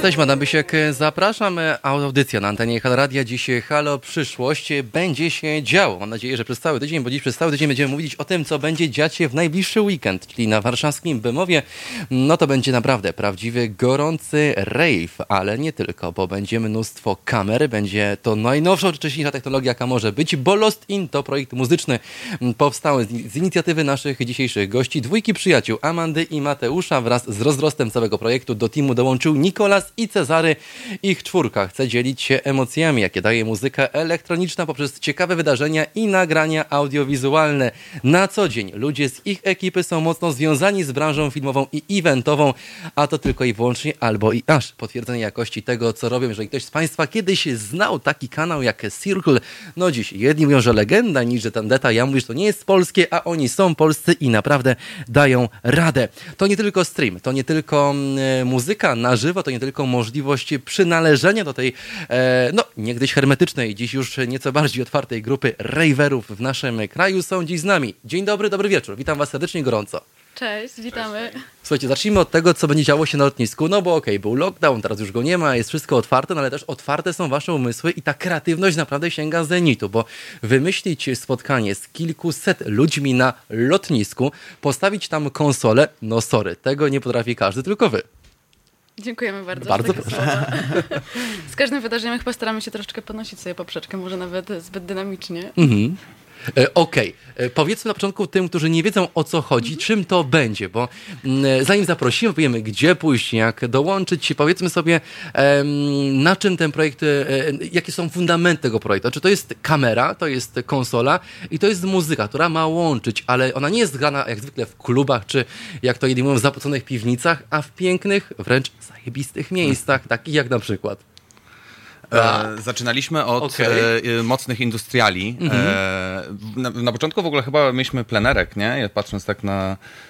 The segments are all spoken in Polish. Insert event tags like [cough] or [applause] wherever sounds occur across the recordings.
Jesteśmy, Adam Bysiek. Zapraszam. Audycja na antenie Halo Radia. Dziś Halo Przyszłość. Będzie się działo. Mam nadzieję, że przez cały tydzień, bo dziś przez cały tydzień będziemy mówić o tym, co będzie dziać się w najbliższy weekend, czyli na warszawskim Bemowie. No to będzie naprawdę prawdziwy, gorący rave, ale nie tylko, bo będzie mnóstwo kamer. Będzie to najnowsza, wcześniejsza technologia, jaka może być, bo Lost In to projekt muzyczny powstały z inicjatywy naszych dzisiejszych gości, dwójki przyjaciół Amandy i Mateusza. Wraz z rozrostem całego projektu do teamu dołączył Nikolas i Cezary. Ich czwórka chce dzielić się emocjami, jakie daje muzyka elektroniczna poprzez ciekawe wydarzenia i nagrania audiowizualne. Na co dzień ludzie z ich ekipy są mocno związani z branżą filmową i eventową, a to tylko i wyłącznie albo i aż potwierdzenie jakości tego, co robią. Jeżeli ktoś z Państwa kiedyś znał taki kanał jak Circle, no dziś jedni mówią, że legenda, niż że tandeta, ja mówię, że to nie jest polskie, a oni są polscy i naprawdę dają radę. To nie tylko stream, to nie tylko mm, muzyka na żywo, to nie tylko możliwość przynależenia do tej, e, no niegdyś hermetycznej, dziś już nieco bardziej otwartej grupy raverów w naszym kraju są dziś z nami. Dzień dobry, dobry wieczór. Witam Was serdecznie gorąco. Cześć, witamy. Słuchajcie, zacznijmy od tego, co będzie działo się na lotnisku, no bo okej, okay, był lockdown, teraz już go nie ma, jest wszystko otwarte, no ale też otwarte są wasze umysły i ta kreatywność naprawdę sięga zenitu, bo wymyślić spotkanie z kilkuset ludźmi na lotnisku, postawić tam konsolę, no sorry, tego nie potrafi każdy, tylko wy. Dziękujemy bardzo. Bardzo proszę. [laughs] Z każdym wydarzeniem chyba staramy się troszeczkę podnosić sobie poprzeczkę, może nawet zbyt dynamicznie. Mhm. E, okej, okay. powiedzmy na początku tym, którzy nie wiedzą o co chodzi, czym to będzie, bo mm, zanim zaprosimy, powiemy gdzie pójść, jak dołączyć, powiedzmy sobie na czym ten projekt, e, jakie są fundamenty tego projektu. Czy to jest kamera, to jest konsola i to jest muzyka, która ma łączyć, ale ona nie jest grana jak zwykle w klubach, czy jak to jedni mówią w zapoconych piwnicach, a w pięknych, wręcz zajebistych miejscach, takich jak na przykład E, zaczynaliśmy od okay. e, mocnych industriali. Mhm. E, na, na, początku w ogóle chyba mieliśmy plenerek, nie? Patrząc tak na, E,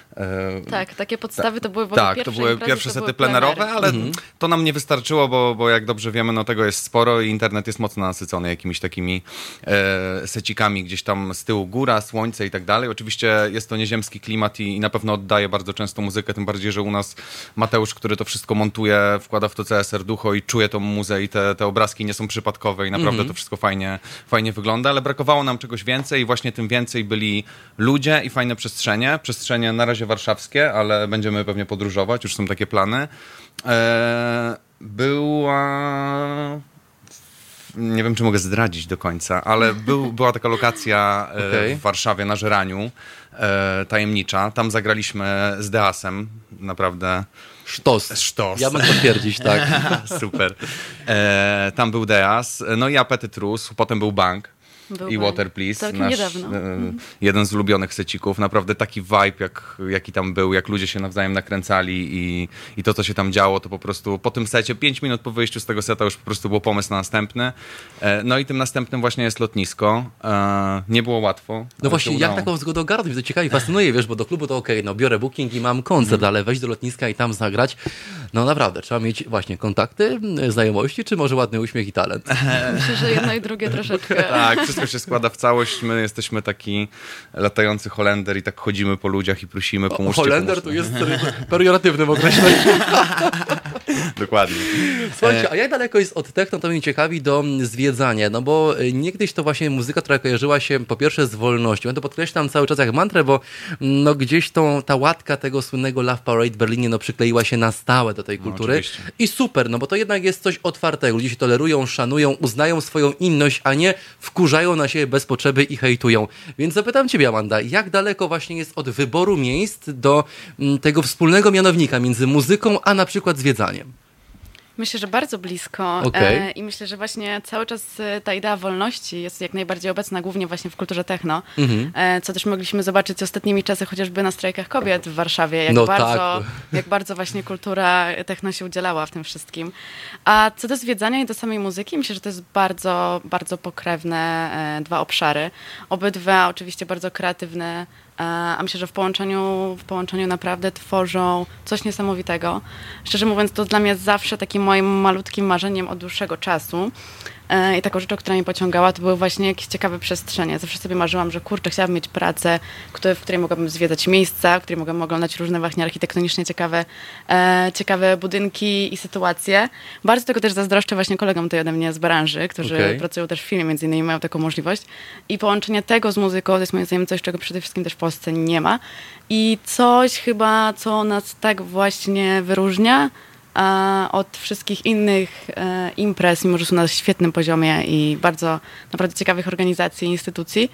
tak, takie podstawy to były w ogóle Tak, pierwsze to były imprezy, pierwsze to sety były plenerowe, ale mhm. to nam nie wystarczyło, bo, bo jak dobrze wiemy, no tego jest sporo i internet jest mocno nasycony jakimiś takimi e, secikami, gdzieś tam z tyłu góra, słońce i tak dalej. Oczywiście jest to nieziemski klimat i, i na pewno oddaje bardzo często muzykę, tym bardziej, że u nas Mateusz, który to wszystko montuje, wkłada w to całe serducho i czuje tą muzę i te, te obrazki nie są przypadkowe i naprawdę mhm. to wszystko fajnie, fajnie wygląda, ale brakowało nam czegoś więcej i właśnie tym więcej byli ludzie i fajne przestrzenie. Przestrzenie na razie warszawskie, ale będziemy pewnie podróżować, już są takie plany. E, była nie wiem, czy mogę zdradzić do końca, ale był, była taka lokacja e, okay. w Warszawie na Żeraniu, e, tajemnicza. Tam zagraliśmy z Deasem, naprawdę. Sztos. Sztos. Ja mogę potwierdzić, tak. [laughs] Super. E, tam był Deas, no i Apetyt rósł, potem był Bank. Był i Water Please, tak, nasz niedawno. E, mhm. jeden z ulubionych secików. Naprawdę taki vibe, jak, jaki tam był, jak ludzie się nawzajem nakręcali i, i to, co się tam działo, to po prostu po tym secie, 5 minut po wyjściu z tego seta już po prostu był pomysł na następny. E, no i tym następnym właśnie jest lotnisko. E, nie było łatwo. No właśnie, jak taką zgodę ogarnąć? To ciekawie, fascynuje, wiesz, bo do klubu to okej, okay, no biorę booking i mam koncert, mm. ale wejść do lotniska i tam zagrać, no naprawdę, trzeba mieć właśnie kontakty, znajomości, czy może ładny uśmiech i talent? Myślę, że jedno i drugie troszeczkę. tak, wszystko się składa w całość. My jesteśmy taki latający Holender i tak chodzimy po ludziach i prosimy, pomóżcie. Holender tu jest perioratywnym określeniem. [laughs] [laughs] Dokładnie. Słuchajcie, a jak daleko jest od techno, to mnie ciekawi, do zwiedzania, no bo y, niegdyś to właśnie muzyka, która kojarzyła się po pierwsze z wolnością. Ja to podkreślam cały czas jak mantrę, bo mm, no gdzieś tą, ta łatka tego słynnego Love Parade w Berlinie no przykleiła się na stałe do tej no, kultury. No, I super, no bo to jednak jest coś otwartego. Ludzie się tolerują, szanują, uznają swoją inność, a nie wkurzają na siebie bez potrzeby i hejtują. Więc zapytam Ciebie, Amanda, jak daleko właśnie jest od wyboru miejsc do mm, tego wspólnego mianownika między muzyką, a na przykład zwiedzaniem? Myślę, że bardzo blisko okay. e, i myślę, że właśnie cały czas e, ta idea wolności jest jak najbardziej obecna, głównie właśnie w kulturze techno, mm-hmm. e, co też mogliśmy zobaczyć ostatnimi czasy chociażby na strajkach kobiet w Warszawie, jak, no bardzo, tak. jak bardzo właśnie kultura techno się udzielała w tym wszystkim. A co do zwiedzania i do samej muzyki, myślę, że to jest bardzo, bardzo pokrewne dwa obszary. Obydwa oczywiście bardzo kreatywne, a myślę, że w połączeniu, w połączeniu naprawdę tworzą coś niesamowitego. Szczerze mówiąc, to dla mnie zawsze takim moim malutkim marzeniem od dłuższego czasu. E, I taką rzeczą, która mnie pociągała, to były właśnie jakieś ciekawe przestrzenie. Zawsze sobie marzyłam, że kurczę, chciałabym mieć pracę, w której mogłabym zwiedzać miejsca, w której mogłabym oglądać różne właśnie architektonicznie ciekawe, e, ciekawe budynki i sytuacje. Bardzo tego też zazdroszczę właśnie kolegom tutaj ode mnie z branży, którzy okay. pracują też w filmie, między innymi mają taką możliwość. I połączenie tego z muzyką to jest moim zdaniem coś, czego przede wszystkim też w Polsce nie ma. I coś chyba, co nas tak właśnie wyróżnia, od wszystkich innych e, imprez, mimo że są na świetnym poziomie i bardzo naprawdę ciekawych organizacji i instytucji,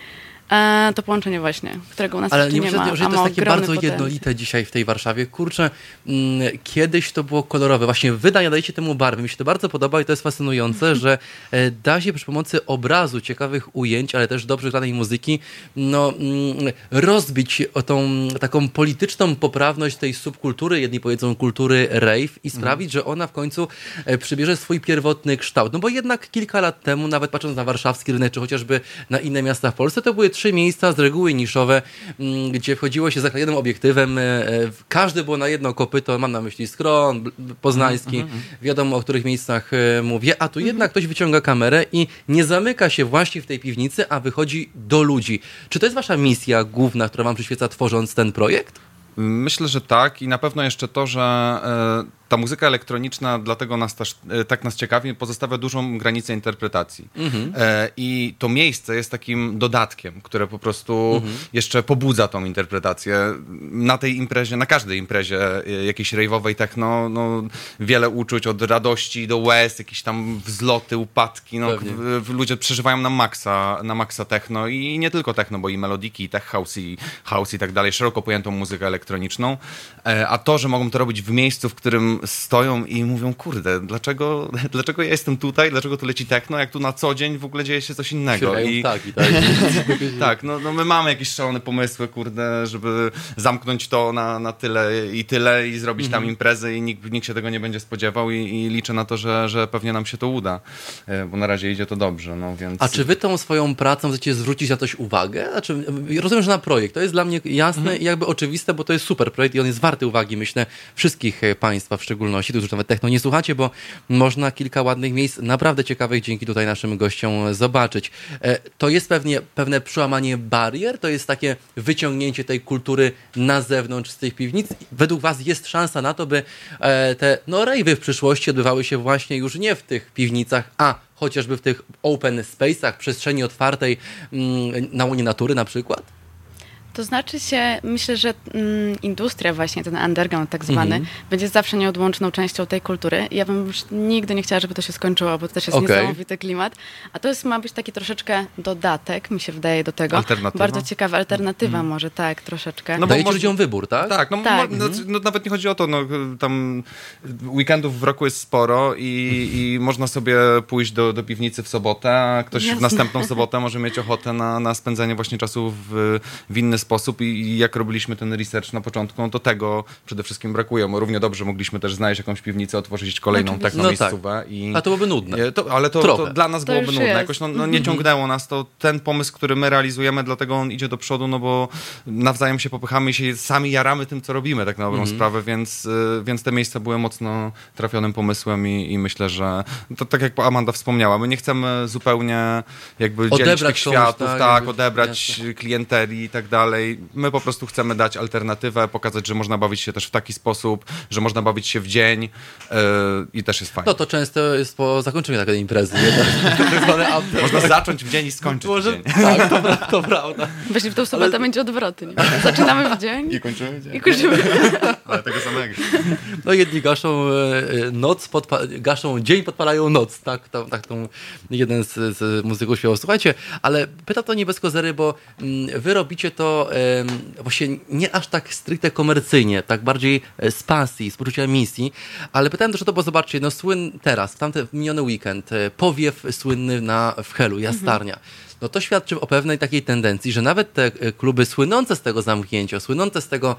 E, to połączenie właśnie, którego u nas Ale nie, nie ma. że to jest takie bardzo potencjał. jednolite dzisiaj w tej Warszawie. Kurczę, mm, kiedyś to było kolorowe. Właśnie wy dajecie temu barwy. Mi się to bardzo podoba i to jest fascynujące, [laughs] że e, da się przy pomocy obrazu, ciekawych ujęć, ale też dobrze granej muzyki, no, mm, rozbić o tą taką polityczną poprawność tej subkultury, jedni powiedzą kultury rave i sprawić, mhm. że ona w końcu e, przybierze swój pierwotny kształt. No bo jednak kilka lat temu, nawet patrząc na warszawski rynek, czy chociażby na inne miasta w Polsce, to były trzy miejsca, z reguły niszowe, mm, gdzie wchodziło się za jednym obiektywem. E, e, każdy było na jedno kopyto, mam na myśli Skron, Poznański, mm -hmm. wiadomo o których miejscach e, mówię, a tu jednak ktoś wyciąga kamerę i nie zamyka się właśnie w tej piwnicy, a wychodzi do ludzi. Czy to jest wasza misja główna, która wam przyświeca tworząc ten projekt? Myślę, że tak i na pewno jeszcze to, że ta muzyka elektroniczna dlatego nas też, e, tak nas ciekawi, pozostawia dużą granicę interpretacji. Mhm. E, I to miejsce jest takim dodatkiem, które po prostu mhm. jeszcze pobudza tą interpretację. Na tej imprezie, na każdej imprezie e, jakiejś rave'owej techno, no, wiele uczuć od radości do łez, jakieś tam wzloty, upadki. No, ludzie przeżywają na maksa, na maksa techno i nie tylko techno, bo i melodiki, i tech house, i house i tak dalej, szeroko pojętą muzykę elektroniczną. A to, że mogą to robić w miejscu, w którym stoją i mówią, kurde, dlaczego, dlaczego ja jestem tutaj, dlaczego tu leci techno, jak tu na co dzień w ogóle dzieje się coś innego. I, tak, i [laughs] tak. tak, no, no my mamy jakieś szalone pomysły, kurde, żeby zamknąć to na, na tyle i tyle i zrobić mhm. tam imprezy i nikt, nikt się tego nie będzie spodziewał i, i liczę na to, że, że pewnie nam się to uda, e, bo na razie idzie to dobrze, no więc... A czy wy tą swoją pracą chcecie zwrócić na coś uwagę? Znaczy, rozumiem, że na projekt, to jest dla mnie jasne mhm. i jakby oczywiste, bo to jest super projekt i on jest warty uwagi, myślę, wszystkich e, państwa, szczególności, już nawet techno nie słuchacie, bo można kilka ładnych miejsc naprawdę ciekawych dzięki tutaj naszym gościom zobaczyć. E, to jest pewnie pewne przełamanie barier, to jest takie wyciągnięcie tej kultury na zewnątrz z tych piwnic. Według Was jest szansa na to, by e, te no, rejwy w przyszłości odbywały się właśnie już nie w tych piwnicach, a chociażby w tych open space'ach, przestrzeni otwartej mm, na łonie natury na przykład? To znaczy się, myślę, że mm, industria właśnie, ten underground tak zwany, mm -hmm. będzie zawsze nieodłączną częścią tej kultury. Ja bym już nigdy nie chciała, żeby to się skończyło, bo to też jest okay. niesamowity klimat. A to jest, ma być taki troszeczkę dodatek, mi się wydaje, do tego. Alternatywa? Bardzo ciekawa alternatywa mm. może, tak, troszeczkę. No bo Dajecie ludziom wybór, tak? Tak, no, tak. No, no, nawet nie chodzi o to, no, tam weekendów w roku jest sporo i, i można sobie pójść do, do piwnicy w sobotę, a ktoś Jasne. w następną sobotę może mieć ochotę na, na spędzenie właśnie czasu w, w inny sposób sposób i, jak robiliśmy ten research na początku, no to tego przede wszystkim brakuje. Bo równie dobrze mogliśmy też znaleźć jakąś piwnicę, otworzyć kolejną taką no miejscówę. Tak. I, A to byłoby nudne. To, ale to, to, dla nas to byłoby nudne. Jest. Jakoś no, no, nie mhm. ciągnęło nas to. Ten pomysł, który my realizujemy, dlatego on idzie do przodu, no bo nawzajem się popychamy i się sami jaramy tym, co robimy, tak na dobrą mhm. sprawę, więc, y, więc te miejsca były mocno trafionym pomysłem i, i myślę, że to tak jak Amanda wspomniała, my nie chcemy zupełnie jakby odebrać dzielić tych światów, tak, tak odebrać jasne. klienteli i tak dalej dalej. My po prostu chcemy dać alternatywę, pokazać, że można bawić się też w taki sposób, że można bawić się w dzień yy, i też jest fajnie. No to często jest po zakończeniu takiej imprezy. Tak można zacząć w dzień i skończyć Może, w dzień. [laughs] Tak, to, to prawda. Właśnie w tą sobotę Ale... będzie odwrotnie. Zaczynamy w dzień i kończymy w dzień. I kończymy. [laughs] Ale tego samego. No jedni gaszą e, noc, podpa- gaszą dzień, podpalają noc. Tak, to, tak tą jeden z, z muzyków śpiewał. Słuchajcie, ale pytam to nie bez kozery, bo mm, wy robicie to właśnie nie aż tak stricte komercyjnie, tak bardziej e, z pasji, z poczucia misji, ale pytałem też o to, bo zobaczcie, no słyn teraz, w tamten miniony weekend, e, powiew słynny na, w Helu, Jastarnia. Mhm no to świadczy o pewnej takiej tendencji, że nawet te e, kluby słynące z tego zamknięcia, słynące z tego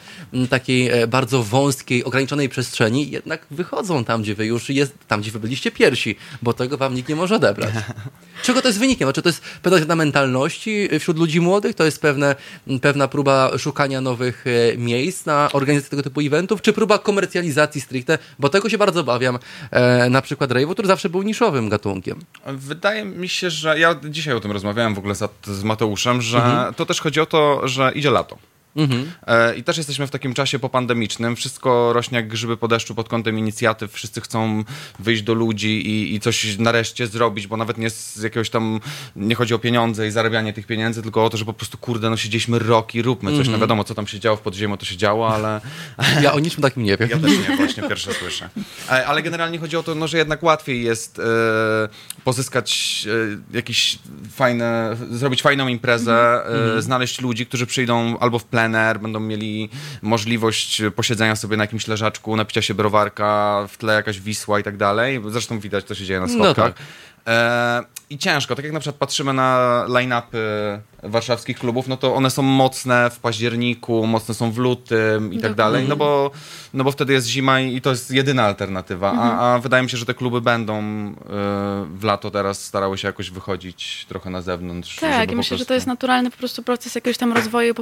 takiej bardzo wąskiej, ograniczonej przestrzeni, jednak wychodzą tam, gdzie wy już jest, tam, gdzie wy byliście pierwsi, bo tego wam nikt nie może odebrać. [laughs] czego to jest wynikiem? Czy to jest pewna mentalności wśród ludzi młodych? To jest pewne, pewna próba szukania nowych e, miejsc na organizację tego typu eventów? Czy próba komercjalizacji stricte? Bo tego się bardzo obawiam. E, na przykład rave'u, który zawsze był niszowym gatunkiem. Wydaje mi się, że ja dzisiaj o tym rozmawiałem w ogóle z, z Mateuszem, że mhm. to też chodzi o to, że idzie lato. Mhm. E, I też jesteśmy w takim czasie popandemicznym. Wszystko rośnie jak grzyby po deszczu pod kątem inicjatyw. Wszyscy chcą wyjść do ludzi i, i coś nareszcie zrobić, bo nawet nie z jakiegoś tam, nie chodzi o pieniądze i zarabianie tych pieniędzy, tylko o to, że po prostu kurde, no siedzieliśmy rok i róbmy coś. Mhm. No wiadomo, co tam się działo w podziemiu, to się działo, ale... [laughs] Ja o niczym takim nie wiem. Ja też nie, właśnie pierwsze słyszę. E, ale generalnie chodzi o to, no, że jednak łatwiej jest e, pozyskać e, jakiś fajne, zrobić fajną imprezę, mhm. znaleźć ludzi, którzy przyjdą albo w plener, plener, będą mieli możliwość posiedzenia sobie na jakimś leżaczku, napicia się browarka, w tle jakaś Wisła i tak dalej. Zresztą widać, co się dzieje na no schodkach. No tak. I ciężko, tak jak na przykład patrzymy na line-upy warszawskich klubów, no to one są mocne w październiku, mocne są w lutym i tak dalej, no bo, no bo wtedy jest zima i to jest jedyna alternatywa, a, mhm. a wydaje mi się, że te kluby będą y, w lato teraz starały się jakoś wychodzić trochę na zewnątrz. Tak, i myślę, prostu... że to jest naturalny po prostu proces jakiegoś tam rozwoju,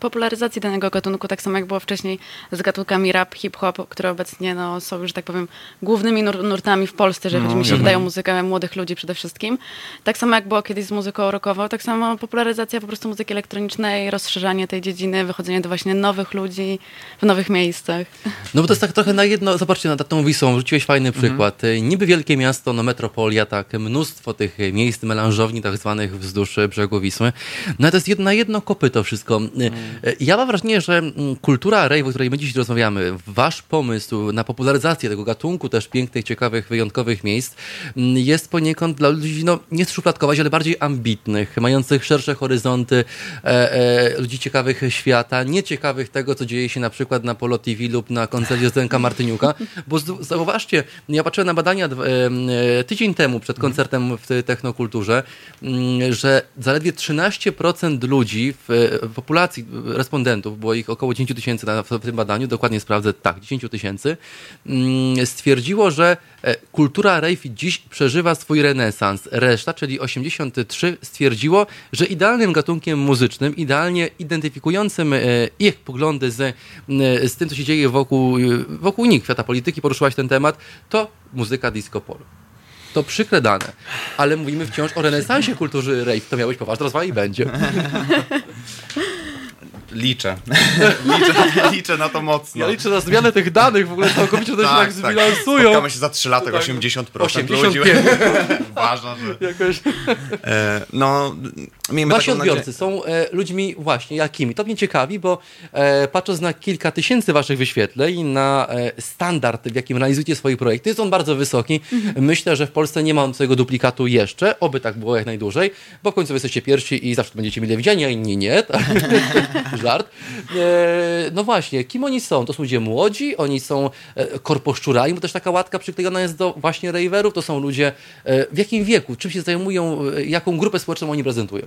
popularyzacji danego gatunku, tak samo jak było wcześniej z gatunkami rap, hip-hop, które obecnie no, są już, tak powiem, głównymi nur nurtami w Polsce, jeżeli no, mi się wydają muzykę młodych ludzi przede wszystkim. Tak samo jak było kiedyś z muzyką rockową, tak samo popularyzacja po prostu muzyki elektronicznej, rozszerzanie tej dziedziny, wychodzenie do właśnie nowych ludzi w nowych miejscach. No bo to jest tak trochę na jedno, zobaczcie, nad tą Wisłą rzuciłeś fajny mhm. przykład. Mhm. Niby wielkie miasto, no metropolia, tak, mnóstwo tych miejsc, melanżowni tak zwanych wzdłuż brzegu Wisły. No to jest jedno, na jedno kopy to wszystko. Mhm. Ja mam wrażenie, że kultura rave, o której my dziś rozmawiamy, wasz pomysł na popularyzację tego gatunku też pięknych, ciekawych, wyjątkowych miejsc jest poniekąd dla ludzi, no nie szufladkować, ale bardziej ambitnych, mających szersze horyzonty e, e, ludzi ciekawych świata, nieciekawych tego, co dzieje się na przykład na Polo TV lub na koncercie Zdenka Martyniuka, bo zauważcie, ja patrzyłem na badania e, tydzień temu przed koncertem w Technokulturze, mm, że zaledwie 13% ludzi w, w populacji respondentów, było ich około 10 tysięcy w tym badaniu, dokładnie sprawdzę, tak, 10 tysięcy, mm, stwierdziło, że e, kultura rave dziś przeżywa swój renesans. Reszta, czyli 83, stwierdziło, że idealnym gatunkiem muzycznym, idealnie identyfikującym e, ich poglądy z, e, z tym, co się dzieje wokół, e, wokół nich, świata polityki, poruszyłaś ten temat, to muzyka disco polo. To przykre dane, ale mówimy wciąż o renesansie kultury rave. To miałeś poważna rozmowa i będzie. [laughs] Liczę. [laughs] liczę. Liczę na to mocno. Ja liczę na zmianę tych danych, w ogóle całkowicie to się tak, tak, tak. zbilansują. Spotkamy się za 3 lata, tak. 80% 85. ludzi uważa, że... Jakoś... E, no, miejmy Wasi odbiorcy nadzieję... są e, ludźmi właśnie jakimi? To mnie ciekawi, bo e, patrząc na kilka tysięcy waszych wyświetleń, na e, standard, w jakim realizujecie swoje projekty, jest on bardzo wysoki. Mhm. Myślę, że w Polsce nie ma swojego duplikatu jeszcze, oby tak było jak najdłużej, bo w końcu jesteście pierwsi i zawsze będziecie mile widziani, a inni nie. Tak? [laughs] żart. E, no właśnie, kim oni są? To są ludzie młodzi, oni są e, korposzczurami, bo też taka łatka przyklejona jest do właśnie raverów. To są ludzie e, w jakim wieku, czym się zajmują, jaką grupę społeczną oni prezentują?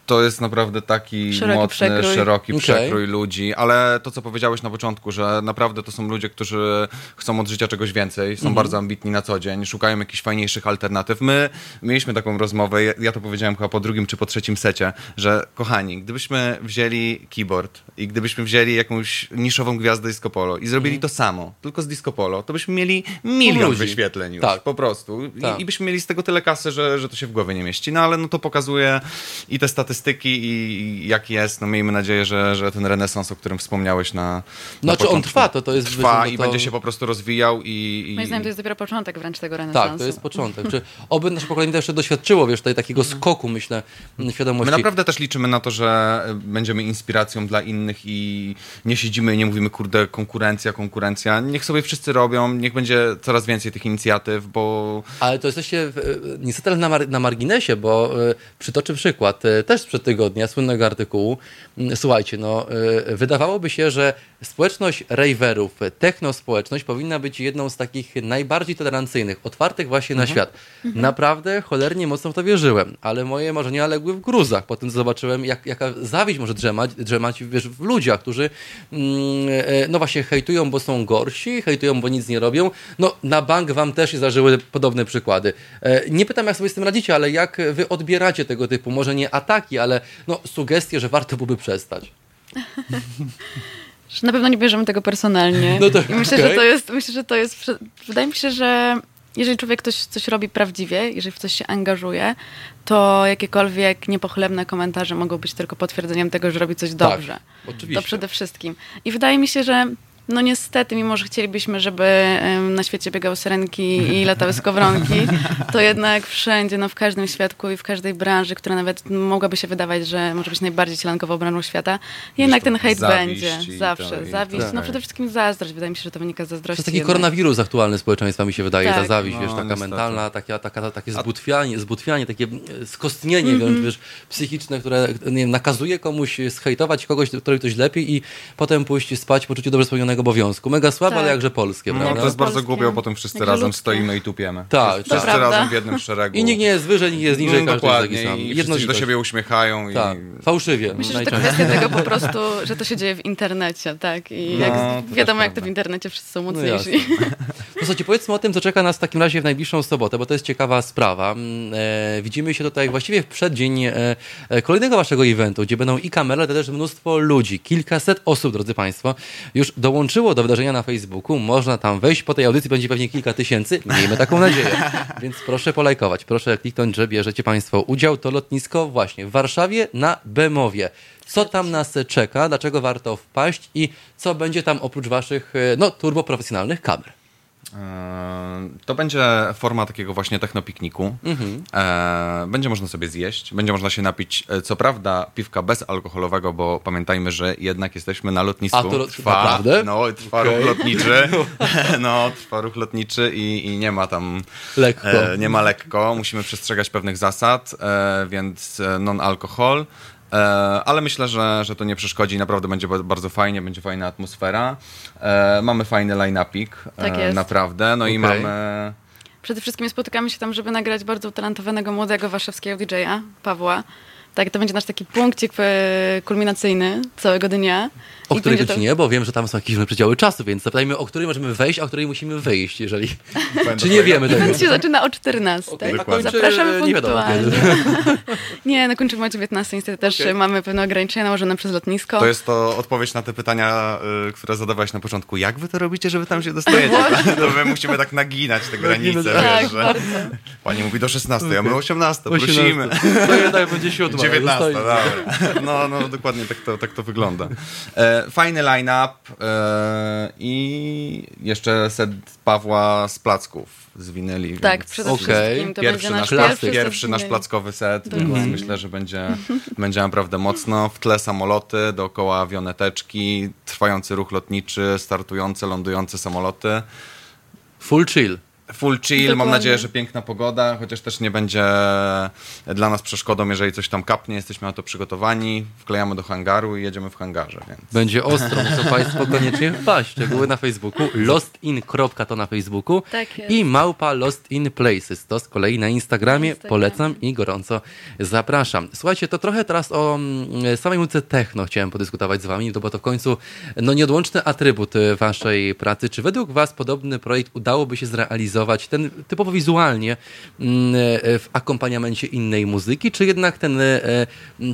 to jest naprawdę taki szeroki mocny, przekrój. szeroki okay. przekrój ludzi, ale to, co powiedziałeś na początku, że naprawdę to są ludzie, którzy chcą od życia czegoś więcej, są mm -hmm. bardzo ambitni na co dzień, szukają jakichś fajniejszych alternatyw. My mieliśmy taką rozmowę, ja to powiedziałem chyba po drugim czy po trzecim secie, że kochani, gdybyśmy wzięli keyboard i gdybyśmy wzięli jakąś niszową gwiazdę disco polo i zrobili mm -hmm. to samo, tylko z disco polo, to byśmy mieli milion wyświetleń już, tak. po prostu. Tak. I, I, byśmy mieli z tego tyle kasy, że, że to się w głowie nie mieści. No ale no to pokazuje i te statystyki, statystyki i jak jest, no miejmy nadzieję, że, że ten renesans, o którym wspomniałeś na No czy on trwa, to to jest... Trwa i to... będzie się po prostu rozwijał i... i... Moim zdaniem to jest dopiero początek wręcz tego renesansu. Tak, to jest początek. czy oby nasze pokolenie też doświadczyło, wiesz, tutaj takiego mhm. skoku, myślę, świadomości. My naprawdę też liczymy na to, że będziemy inspiracją dla innych i nie siedzimy i nie mówimy, kurde, konkurencja, konkurencja. Niech sobie wszyscy robią, niech będzie coraz więcej tych inicjatyw, bo... Ale to jesteście niestety na, mar na marginesie, bo y, przytoczę przykład. Y, też sprzed tygodnia, słynnego artykułu. Mm, słuchajcie, no, y, wydawałoby się, że społeczność raverów, techno społeczność powinna być jedną z takich najbardziej tolerancyjnych, otwartych właśnie na mhm. świat. Mhm. Naprawdę cholernie mocno w to wierzyłem, ale moje marzenia legły w gruzach. Potem zobaczyłem, jak, jaka zawiść może drzemać, drzemać wiesz, w ludziach, którzy mm, e, no właśnie hejtują, bo są gorsi, hejtują, bo nic nie robią. No na bank wam też się zdarzyły podobne przykłady. E, nie pytam, jak sobie z tym radzicie, ale jak wy odbieracie tego typu, może nie ataki, ale no, sugestie, że warto byłoby przestać. [laughs] Na pewno nie bierzemy tego personalnie. No to, I myślę, okay. że to jest, myślę, że to jest, wydaje mi się, że jeżeli człowiek coś, coś robi prawdziwie, jeżeli w coś się angażuje, to jakiekolwiek niepochlebne komentarze mogą być tylko potwierdzeniem tego, że robi coś tak, dobrze. Tak, oczywiście. To przede wszystkim. I wydaje mi się, że no niestety, mimo że chcielibyśmy, żeby na świecie biegały syrenki i latały skowronki, to jednak wszędzie, no w każdym świadku i w każdej branży, która nawet mogłaby się wydawać, że może być najbardziej cielankową branżą świata, jednak ten hejt będzie. Zawsze. To, zawiść. Tak. No przede wszystkim zazdrość. Wydaje mi się, że to wynika z zazdrości. To jest taki jednak. koronawirus aktualny społeczeństwa mi się wydaje, tak. ta zawiść, no, wiesz, taka niestety. mentalna, taka, taka, takie zbutwianie, zbutwianie, takie skostnienie mm -hmm. wiesz, psychiczne, które nie wiem, nakazuje komuś schejtować kogoś, który ktoś lepiej i potem pójść spać poczucie dobrze spełnionego obowiązku. Mega słabe, tak. ale jakże polskie, no, prawda? No, to jest bardzo głupie, bo potem wszyscy razem ludzkie. stoimy i tupiemy. Tak, wszyscy, wszyscy razem w jednym szeregu. I nikt nie jest wyżej, nikt jest niżej, no, dokładnie. Jest I wszyscy się do siebie uśmiechają. I... Tak, fałszywie. Myślę, że to kwestia tego [laughs] po prostu, że to się dzieje w internecie, tak? I no, jak, wiadomo, jak to w internecie wszyscy są no mocniejsi. No, no słuchajcie, powiedzmy o tym, co czeka nas w takim razie w najbliższą sobotę, bo to jest ciekawa sprawa. Mm, e, widzimy się tutaj właściwie w przeddzień e, e, kolejnego waszego eventu, gdzie będą i kamery, ale też mnóstwo ludzi. Kilkaset osób, drodzy Państwo, już dołączyło do wydarzenia na Facebooku. Można tam wejść. Po tej audycji będzie pewnie kilka tysięcy. Miejmy taką nadzieję. [laughs] Więc proszę polajkować. Proszę kliknąć, że bierzecie Państwo udział. To lotnisko właśnie w Warszawie na Bemowie. Co tam nas czeka? Dlaczego warto wpaść? I co będzie tam oprócz Waszych e, no, turboprofesjonalnych kamer? E, to będzie forma takiego właśnie technopikniku. Mhm. E, będzie można sobie zjeść, będzie można się napić, e, co prawda, piwka bezalkoholowego, bo pamiętajmy, że jednak jesteśmy na lotnisku. A to trwa, naprawdę? No, trwa okay. ruch lotniczy. [laughs] [laughs] No, trwa ruch lotniczy i, i nie ma tam... Lekko. nie ma lekko. Musimy przestrzegać pewnych zasad, więc non-alkohol. E, ale myślę, że, że to nie przeszkodzi. Naprawdę będzie bardzo fajnie, będzie fajna atmosfera. E, mamy fajny line-upik, e, tak jest. naprawdę. No okay. i mamy... Przede wszystkim spotykamy się tam, żeby nagrać bardzo utalentowanego młodego warszawskiego DJ-a, Pawła. Tak, to będzie nasz taki punkcik kulminacyjny całego dnia. O której godzinie? To... Bo wiem, że tam są jakieś przedziały czasu, więc zapytajmy, o której możemy wejść, a o której musimy wyjść, jeżeli... Czy nie wiemy tego? Event się zaczyna o 14. Okay, Zapraszamy punktualnie. [laughs] nie, no kończymy o 19. Niestety też okay. mamy pewne ograniczenia nałożone przez lotnisko. To jest to odpowiedź na te pytania, y, które zadawałeś na początku. Jak wy to robicie, żeby tam się dostajecie? [laughs] to my musimy tak naginać te granice, tak, wiesz, że... Pani mówi do 16, a my 18, 18. prosimy. To jednak będzie 7. 19, [laughs] dobra. No, no dokładnie tak to, tak to wygląda. E, fajny line-up e, i jeszcze set Pawła z placków z winyli. Tak, przede okay. wszystkim to pierwszy nasz, nasz, pierwszy, pierwszy nasz plackowy set, Dokładnie. więc myślę, że będzie, będzie naprawdę mocno. W tle samoloty, dookoła awioneteczki, trwający ruch lotniczy, startujące, lądujące samoloty. Full chill. Full chill, Dokładnie. mam nadzieję, że piękna pogoda, chociaż też nie będzie dla nas przeszkodą, jeżeli coś tam kapnie, jesteśmy na to przygotowani, wklejamy do hangaru i jedziemy w hangarze. Więc. Będzie ostro, [laughs] muszą Państwo koniecznie wpaść. Szczegóły na Facebooku, lostin. to na Facebooku tak i małpa Lost in Places, to z kolei na Instagramie. Instagram. Polecam i gorąco zapraszam. Słuchajcie, to trochę teraz o mm, samej muzyce techno chciałem podyskutować z Wami, bo to w końcu no, nieodłączny atrybut Waszej pracy. Czy według Was podobny projekt udałoby się zrealizować ten typowo wizualnie mm, e, w akompaniamencie innej muzyki, czy jednak ten, e,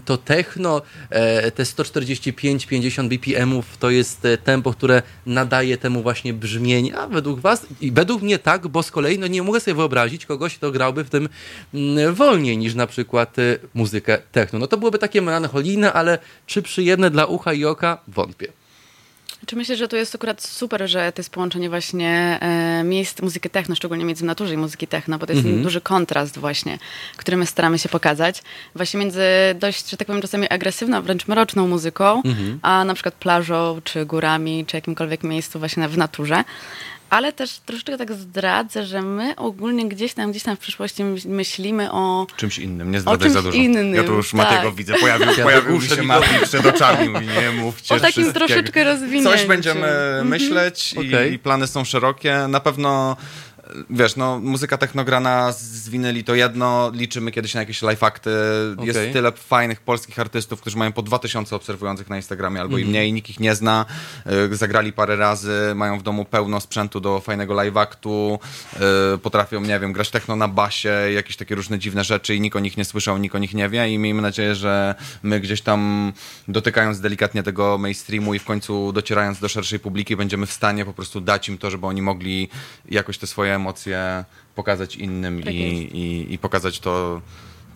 to techno, e, te 145-50 BPM-ów to jest tempo, które nadaje temu właśnie brzmienie, a według was, i według mnie tak, bo z kolei no nie mogę sobie wyobrazić kogoś, kto grałby w tym mm, wolniej niż na przykład muzykę techno. No to byłoby takie melancholijne, ale czy przyjemne dla ucha i oka? Wątpię. Czy myślę, że to jest akurat super, że to jest połączenie właśnie e, miejsc muzyki techno, szczególnie między naturze i muzyki techno, bo to jest mm -hmm. duży kontrast właśnie, który my staramy się pokazać. Właśnie między dość, że tak powiem, czasami agresywną, wręcz mroczną muzyką, mm -hmm. a na przykład plażą, czy górami, czy jakimkolwiek miejscu właśnie w naturze. Ale też troszeczkę tak zdradzę, że my ogólnie gdzieś tam, gdzieś tam w przyszłości myślimy o... Czymś innym, nie zdradzaj za dużo. Innym, ja tu już tak. Matiego widzę, pojawił, ja pojawił się Mati [laughs] przed oczami, mówi, nie mówcie O takim troszeczkę rozwinięciu. Coś będziemy mhm. myśleć i, okay. i plany są szerokie. Na pewno wiesz, no muzyka technograna z winyli to jedno, liczymy kiedyś na jakieś live akty. Okay. Jest tyle fajnych polskich artystów, którzy mają po 2000 obserwujących na Instagramie albo mm -hmm. i mhm. mniej, nikt ich nie zna. Y, zagrali parę razy, mają w domu pełno sprzętu do fajnego live aktu, y, potrafią, nie wiem, grać techno na basie, jakieś takie różne dziwne rzeczy i nikt o nich nie słyszał, nikt o nich nie wie i miejmy nadzieję, że my gdzieś tam dotykając delikatnie tego mainstreamu i w końcu docierając do szerszej publiki będziemy w stanie po prostu dać im to, żeby oni mogli jakoś te swoje emocje pokazać innym tak i, i, i, pokazać to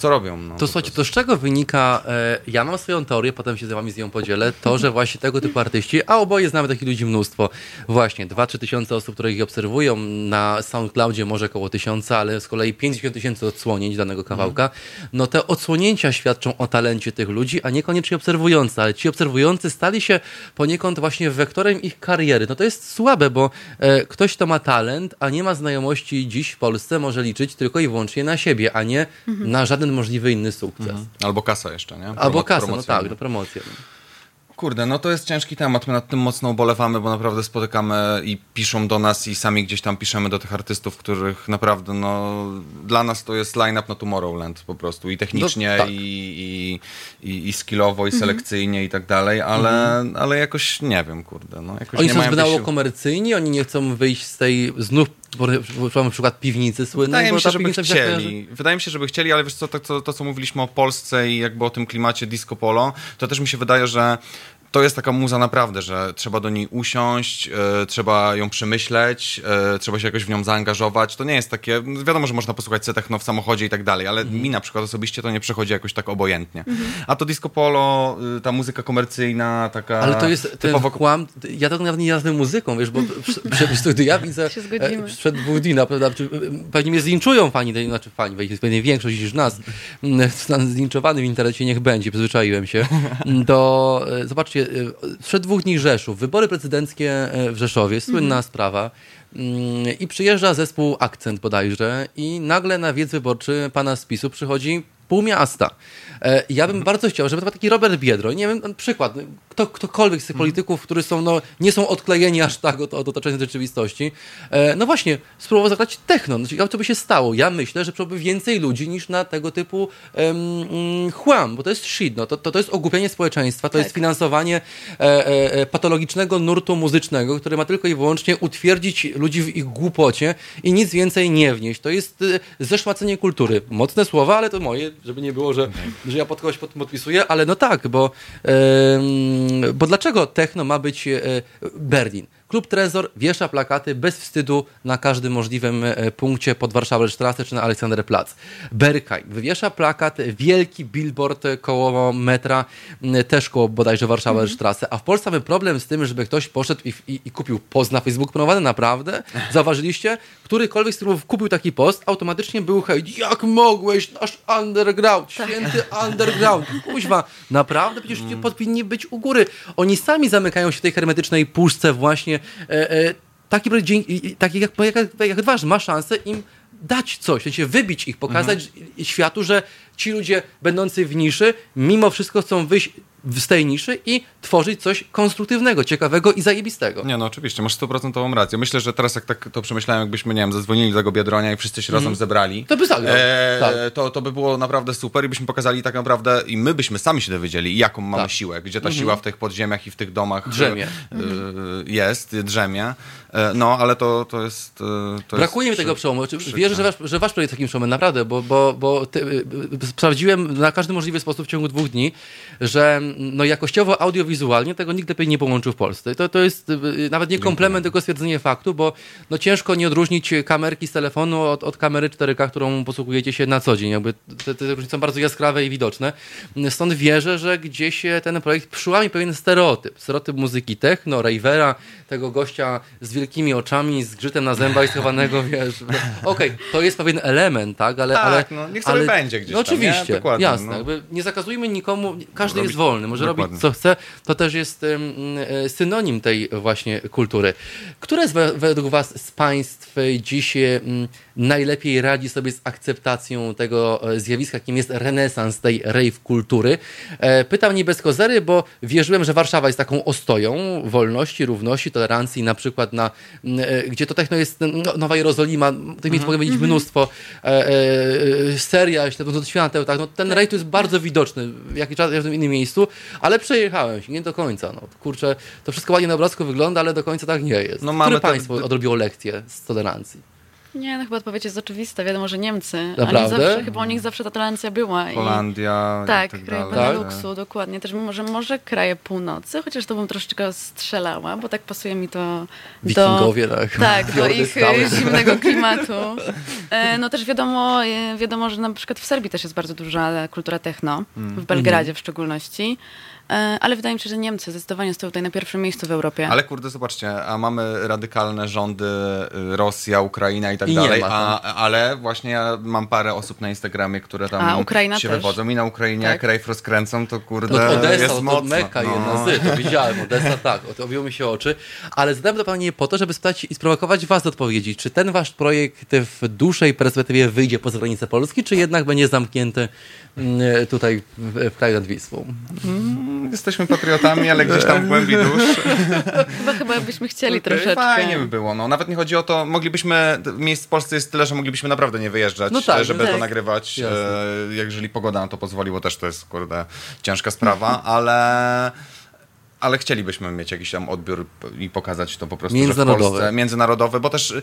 co robią. No, to słuchajcie, to z czego wynika, e, ja mam swoją teorię, potem się z wami z nią podzielę, to, że właśnie tego typu artyści, a oboje znamy takich ludzi mnóstwo, właśnie 2-3 tysiące osób, które ich obserwują, na SoundCloudzie może około tysiąca, ale z kolei 50 tysięcy odsłonięć danego kawałka, mm. no te odsłonięcia świadczą o talencie tych ludzi, a niekoniecznie obserwujący, ale ci obserwujący stali się poniekąd właśnie wektorem ich kariery. No to jest słabe, bo e, ktoś, kto ma talent, a nie ma znajomości dziś w Polsce, może liczyć tylko i wyłącznie na siebie, a nie mhm. na żaden możliwy inny sukces. Mhm. Albo kasa jeszcze, nie? Albo kasa, no tak, do promocji. Kurde, no to jest ciężki temat. My nad tym mocno ubolewamy, bo naprawdę spotykamy i piszą do nas i sami gdzieś tam piszemy do tych artystów, których naprawdę, no dla nas to jest line-up na Tomorrowland po prostu i technicznie, no, tak. i, i, i, i skillowo, i mhm. selekcyjnie i tak dalej, ale, mhm. ale jakoś nie wiem, kurde. No, jakoś oni nie są zbyt mało komercyjni, oni nie chcą wyjść z tej znów na przykład piwnicy słynnej. Wydaje mi się, żeby chcieli. Wydaje mi się, żeby chcieli, ale wiesz co, to, to, to, co mówiliśmy o Polsce i jakby o tym klimacie disco polo, to też mi się wydaje, że to jest taka muza naprawdę, że trzeba do niej usiąść, e, trzeba ją przemyśleć, e, trzeba się jakoś w nią zaangażować. To nie jest takie, wiadomo, że można posłuchać techno w samochodzie i tak dalej, ale mm. mi na przykład osobiście to nie przechodzi jakoś tak obojętnie. Mm -hmm. A to disco polo, y, ta muzyka komercyjna, taka Ale to jest typowo... ten kłam, ja to nawet nie nazwę muzyką, wiesz, bo gdy [laughs] ja widzę e, przed dwóch dni, prawda, pewnie mnie zlinczują fani, znaczy fani, pewnie większość niż nas, [laughs] zlinczowany w internecie niech będzie, przyzwyczaiłem się, [laughs] do, zobaczcie, sprzed dwóch dni Rzeszów, wybory prezydenckie e, w Rzeszowie, słynna mhm. sprawa. Mm, I przyjeżdża zespół Akcent bodajże i nagle na wiec wyborczy pana z PiSu przychodzi pół miasta. E, ja bym bardzo chciał, żeby to był taki Robert Biedro, nie wiem, przykład, kto, ktokolwiek z tych polityków, którzy są, no, nie są odklejeni aż tak od, od otoczenia rzeczywistości, e, no właśnie, spróbował zagrać techno. Znaczy, co by się stało? Ja myślę, że byłoby więcej ludzi niż na tego typu um, chłam, bo to jest shit, no, to, to, to jest ogłupienie społeczeństwa, to tak. jest finansowanie e, e, patologicznego nurtu muzycznego, który ma tylko i wyłącznie utwierdzić ludzi w ich głupocie i nic więcej nie wnieść. To jest e, zeszmacenie kultury. Mocne słowa, ale to moje, żeby nie było, że, że ja pod kogoś podpisuję, ale no tak, bo, yy, bo dlaczego techno ma być yy, Berlin? Klub Trezor wiesza plakaty bez wstydu na każdym możliwym e, punkcie pod Warszawę czy na Aleksanderplatz. Berkaj wywiesza plakat, wielki billboard koło metra, też koło bodajże Warszawa mm -hmm. A w Polsce mamy problem z tym, żeby ktoś poszedł i, i, i kupił post na Facebook promowany, naprawdę? [laughs] Zauważyliście? Którykolwiek z których kupił taki post, automatycznie był hejt. Jak mogłeś, nasz underground, tak. święty underground. Kuźwa, naprawdę przecież mm. powinni być u góry. Oni sami zamykają się w tej hermetycznej puszce właśnie taki projekt, taki jak, jak, jak wasz, ma szansę im dać coś, w sensie wybić ich, pokazać mhm. światu, że ci ludzie będący w niszy, mimo wszystko chcą wyjść z tej niszy i tworzyć coś konstruktywnego, ciekawego i zajebistego. Nie, no oczywiście, masz stuprocentową rację. Myślę, że teraz jak tak to przemyślałem, jakbyśmy, nie wiem, zadzwonili do tego Biedronia i wszyscy się mm. razem zebrali. To by zagrał. E, tak. to, to by było naprawdę super i byśmy pokazali tak naprawdę, i my byśmy sami się dowiedzieli, jaką mamy tak. siłę, gdzie ta mm -hmm. siła w tych podziemiach i w tych domach drzemie. E, jest, drzemie. E, no, ale to, to jest... E, to Brakuje jest mi tego przełomu. Wierzę, że wasz, że wasz projekt takim przełomem, naprawdę, bo, bo, bo ty, e, sprawdziłem na każdy możliwy sposób w ciągu dwóch dni, że no, jakościowo, audiowizualnie tego nikt lepiej nie połączył w Polsce. To, to jest nawet nie komplement, tylko stwierdzenie faktu, bo no, ciężko nie odróżnić kamerki z telefonu od, od kamery 4K, którą posługujecie się na co dzień. Jakby te, te różnice są bardzo jaskrawe i widoczne. Stąd wierzę, że gdzieś ten projekt przyłami pewien stereotyp. Stereotyp muzyki techno, ravera, tego gościa z wielkimi oczami, z grzytem na zębach i schowanego, [laughs] wiesz. No, Okej, okay, to jest pewien element, tak, ale... Tak, ale, no, niech sobie ale, będzie gdzieś no, tam, Oczywiście, jasne. No. nie zakazujmy nikomu, każdy robić, jest wolny. Wolny, może Dokładnie. robić co chce, to też jest e, synonim tej właśnie kultury. Które z, według Was z państw dziś najlepiej radzi sobie z akceptacją tego e, zjawiska, jakim jest renesans tej rave kultury? E, pytam nie bez kozery, bo wierzyłem, że Warszawa jest taką ostoją wolności, równości, tolerancji, na przykład na, gdzie to techno jest no, Nowa Jerozolima, tych miejsc -hmm. mogę mieć mnóstwo, e, e, seria, świateł, tak, no, ten tak. rave jest bardzo widoczny w jakimś innym miejscu, ale przejechałem się, nie do końca. No. Kurczę, to wszystko ładnie na obrazku wygląda, ale do końca tak nie jest. No, Które państwo odrobiło lekcję z tolerancji? Nie, no chyba odpowiedź jest oczywista. Wiadomo, że Niemcy. Naprawdę? Zawsze, chyba u nich zawsze ta tolerancja była. Holandia. I, tak, tak kraje Beneluxu, dokładnie. Też może, może kraje północy, chociaż to bym troszeczkę strzelała, bo tak pasuje mi to Wikingowie, do, tak. Tak, do ich skały. zimnego [laughs] klimatu. E, no też wiadomo, e, wiadomo, że na przykład w Serbii też jest bardzo duża kultura techno, w Belgradzie mm. w szczególności. E, ale wydaje mi się, że Niemcy zdecydowanie stoją tutaj na pierwszym miejscu w Europie. Ale kurde, zobaczcie, a mamy radykalne rządy, y, Rosja, Ukraina i tak I dalej, a, ale właśnie ja mam parę osób na Instagramie, które tam a, Ukraina się też. wywodzą i na Ukrainie tak? jak rejf rozkręcą, to kurde to Odessa, jest to mocno. Meka no. jedna z, to widziałem, Odessa tak, obiło mi się oczy, ale zadałem to Pani po to, żeby spytać i sprowokować Was do odpowiedzi, czy ten Wasz projekt w dłuższej perspektywie wyjdzie poza granicę Polski, czy jednak będzie zamknięty mm, tutaj w, kraju nad Wisłą? Mm jesteśmy patriotami, ale gdzieś tam w głębi dusz. [laughs] Chyba, chyba byśmy chcieli okay, troszeczkę. Fajnie by było. No. Nawet nie chodzi o to, moglibyśmy, miejsc w Polsce jest tyle, że moglibyśmy naprawdę nie wyjeżdżać, no tak, żeby tak. to nagrywać. E, jeżeli pogoda na to pozwoli, bo też to jest, kurde, ciężka sprawa, ale ale chcielibyśmy mieć jakiś tam odbiór i pokazać to po prostu międzynarodowy. Że w Polsce, międzynarodowy, bo też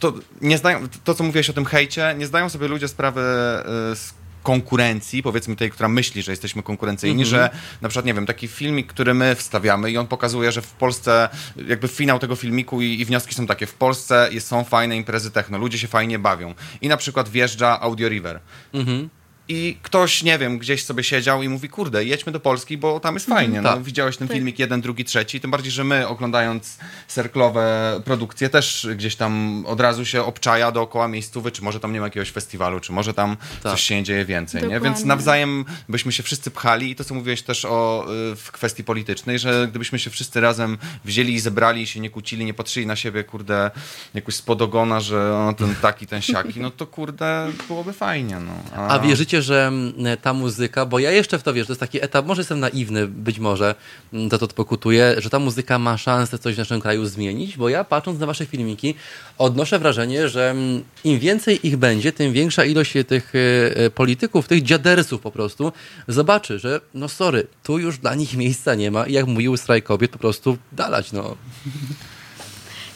to, nie zdają, to, co mówiłeś o tym hejcie, nie zdają sobie ludzie sprawy e, z konkurencji, powiedzmy tej, która myśli, że jesteśmy konkurencyjni, mm-hmm. że na przykład, nie wiem, taki filmik, który my wstawiamy i on pokazuje, że w Polsce, jakby finał tego filmiku i, i wnioski są takie, w Polsce jest, są fajne imprezy techno, ludzie się fajnie bawią. I na przykład wjeżdża Audio River. Mm-hmm i ktoś, nie wiem, gdzieś sobie siedział i mówi, kurde, jedźmy do Polski, bo tam jest fajnie. Mm, no, tak. Widziałeś ten tak. filmik jeden, drugi, trzeci, tym bardziej, że my oglądając serklowe produkcje też gdzieś tam od razu się obczaja dookoła miejscowy, czy może tam nie ma jakiegoś festiwalu, czy może tam tak. coś się dzieje więcej, nie? Więc nawzajem byśmy się wszyscy pchali i to, co mówiłeś też o, y, w kwestii politycznej, że gdybyśmy się wszyscy razem wzięli i zebrali i się nie kłócili, nie patrzyli na siebie, kurde, jakoś spod ogona, że o, ten taki, ten siaki, no to kurde, byłoby fajnie, no. A, A wierzycie, że mm, ta muzyka, bo ja jeszcze w to wierzę, to jest taki etap, może jestem naiwny, być może mm, to pokutuje, że ta muzyka ma szansę coś w naszym kraju zmienić, bo ja patrząc na wasze filmiki odnoszę wrażenie, że mm, im więcej ich będzie, tym większa ilość tych e, e, polityków, tych dziadersów po prostu zobaczy, że no sorry, tu już dla nich miejsca nie ma i jak mówił strajk kobiet, po prostu dalać, no.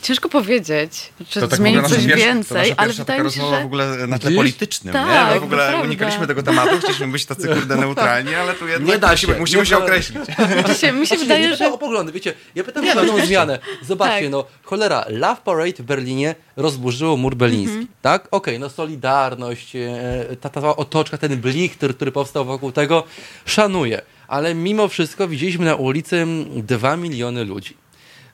Ciężko powiedzieć, czy to tak zmienić coś pierwsza, więcej, ale wydaje mi się, że... w ogóle na tle politycznym, tak, nie? My w ogóle unikaliśmy tego tematu, chcieliśmy być tacy kurde [laughs] neutralni, ale tu jednak nie da się, musimy, musimy się określić. [laughs] Się, mi się wydaje, że... o poglądy, wiecie, ja pytam o pewną [laughs] zmianę. Zobaczcie, tak. no cholera, Love Parade w Berlinie rozburzyło mur berliński, -hmm. tak? Okej, okay, no Solidarność, e, ta, ta otoczka, ten blik, który, który powstał wokół tego, szanuję. Ale mimo wszystko widzieliśmy na ulicy dwa miliony ludzi.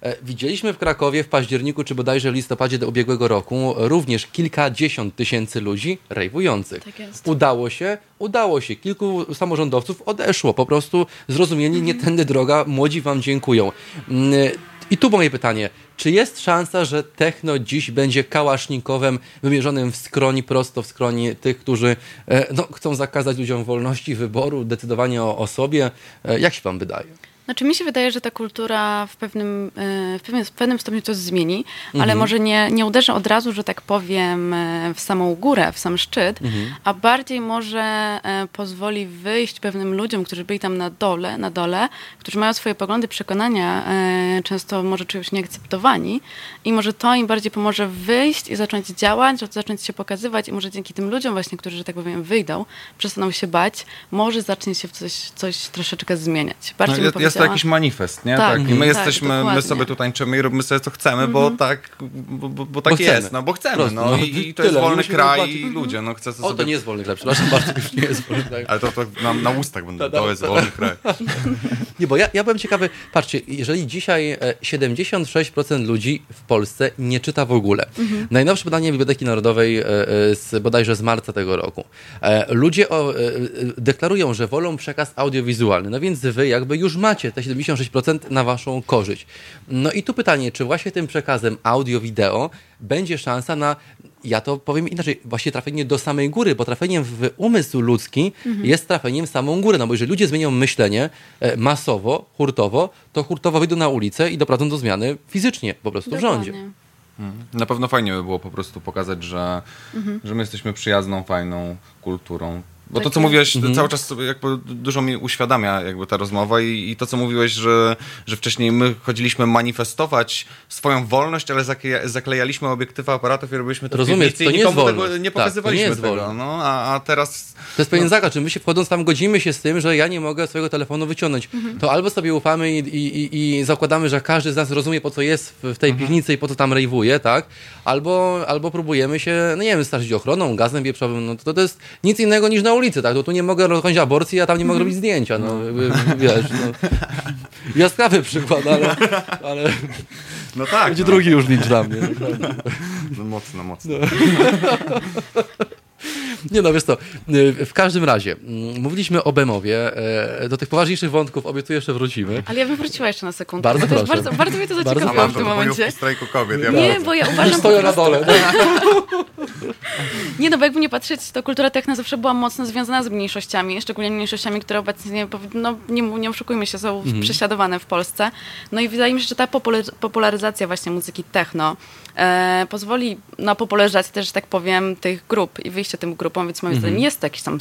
E, widzieliśmy w Krakowie w październiku, czy bodajże w listopadzie do ubiegłego roku również kilkadziesiąt tysięcy ludzi rejwujących. Tak udało się, udało się. Kilku samorządowców odeszło. Po prostu zrozumieli, mm. nie tędy droga, młodzi wam dziękują. Mm, I tu moje pytanie. Czy jest szansa, że techno dziś będzie kałasznikowem wymierzonym w skroni, prosto w skroni tych, którzy e, no, chcą zakazać ludziom wolności wyboru, decydowania o, o sobie? E, jak się wam wydaje? Znaczy mi się wydaje, że ta kultura w pewnym, e, w pewnym, w pewnym stopniu to zmieni, mhm. ale może nie, nie uderzy od razu, że tak powiem, e, w samą górę, w sam szczyt, mhm. a bardziej może e, pozwoli wyjść pewnym ludziom, którzy byli tam na dole, na dole, którzy mają swoje poglądy, przekonania, często może się nieakceptowani i może to im bardziej pomoże wyjść i zacząć działać, zacząć się pokazywać i może dzięki tym ludziom właśnie, którzy, że tak powiem, wyjdą, przestaną się bać, może zacznie się coś, coś troszeczkę zmieniać. Bardziej no, ja, to jakiś manifest, nie? Tak. tak. I my tak, jesteśmy, dokładnie. my sobie tu tańczymy i robimy sobie co chcemy, bo mhm. tak, bo, bo, bo tak bo jest, no bo chcemy, no, no. I, i to jest wolny kraj i ludzie, no chcę sobie... O, to nie jest wolny kraj, przepraszam bardzo, już nie jest wolny kraj. Ale to, to na, na ustach będę, to jest wolny kraj. [laughs] Nie, bo ja, ja byłem ciekawy, patrzcie, jeżeli dzisiaj 76% e, ludzi w Polsce nie czyta w ogóle. Mhm. Najnowsze badanie Biblioteki Narodowej e, e, z, bodajże z marca tego roku. Ludzie o, deklarują, że wolą przekaz audiowizualny, no więc wy jakby już macie te 76% na waszą korzyść. No i tu pytanie, czy właśnie tym przekazem audio-wideo będzie szansa na ja to powiem inaczej, właśnie trafienie do samej góry, bo trafieniem w umysł ludzki mhm. jest trafieniem w samą górę, no bo jeżeli ludzie zmienią myślenie e, masowo, hurtowo, to hurtowo wyjdą na ulicę i doprowadzą do zmiany fizycznie po prostu Dokładnie. w rządzie. Mhm. Na pewno fajnie by było po prostu pokazać, że, mhm. że my jesteśmy przyjazną, fajną kulturą, bo to, co mówiłeś, mhm. cały czas jakby dużo mi uświadamia jakby ta rozmowa i, i, to, co mówiłeś, że, że wcześniej my chodziliśmy manifestować swoją wolność, ale zaklejaliśmy obiektywy aparatów i robiliśmy to Rozumiesz, to nie jest tego nie pokazywaliśmy tak, to nie jest tego. No, a, a, teraz... To jest pewien no. zakaz, my się wchodząc tam godzimy się z tym, że ja nie mogę swojego telefonu wyciągnąć. Mhm. To albo sobie ufamy i, i, i, zakładamy, że każdy z nas rozumie, po co jest w tej mhm. piwnicy i po co tam rejwuje, tak? Albo, albo próbujemy się, no nie wiem, starzyć ochroną, gazem wieprzowym, no to, to jest nic innego niż na ulicy, tak? To tu nie mogę robić aborcji, a tam nie mogę robić zdjęcia, no, no. wiesz, no. Jaskrawy przykład, ale, ale no tak, będzie no. drugi już licz dla mnie. No mocno, mocno. No. Nie no, wiesz to, y, w każdym razie, mm, mówiliśmy o Bemowie, e, do tych poważniejszych wątków obiecuję jeszcze wrócimy. Ale ja bym wróciła jeszcze na sekundę. Bardzo proszę. Bardzo, bardzo mnie to zaciekawiło w tym momencie. strajku kobiet. Ja nie, bo ja uważam Stoję na dole. nie no, bo jakby nie patrzeć, to kultura techno zawsze była mocno związana z mniejszościami, szczególnie mniejszościami, które obecnie, no nie, nie oszukujmy się, są mhm. prześladowane w Polsce. No i wydaje mi się, że ta popularyzacja właśnie muzyki techno e, pozwoli na popularyzację też, że tak powiem, tych grup i wyjście tym grupom, więc moim zdaniem mhm. jest jakiś tam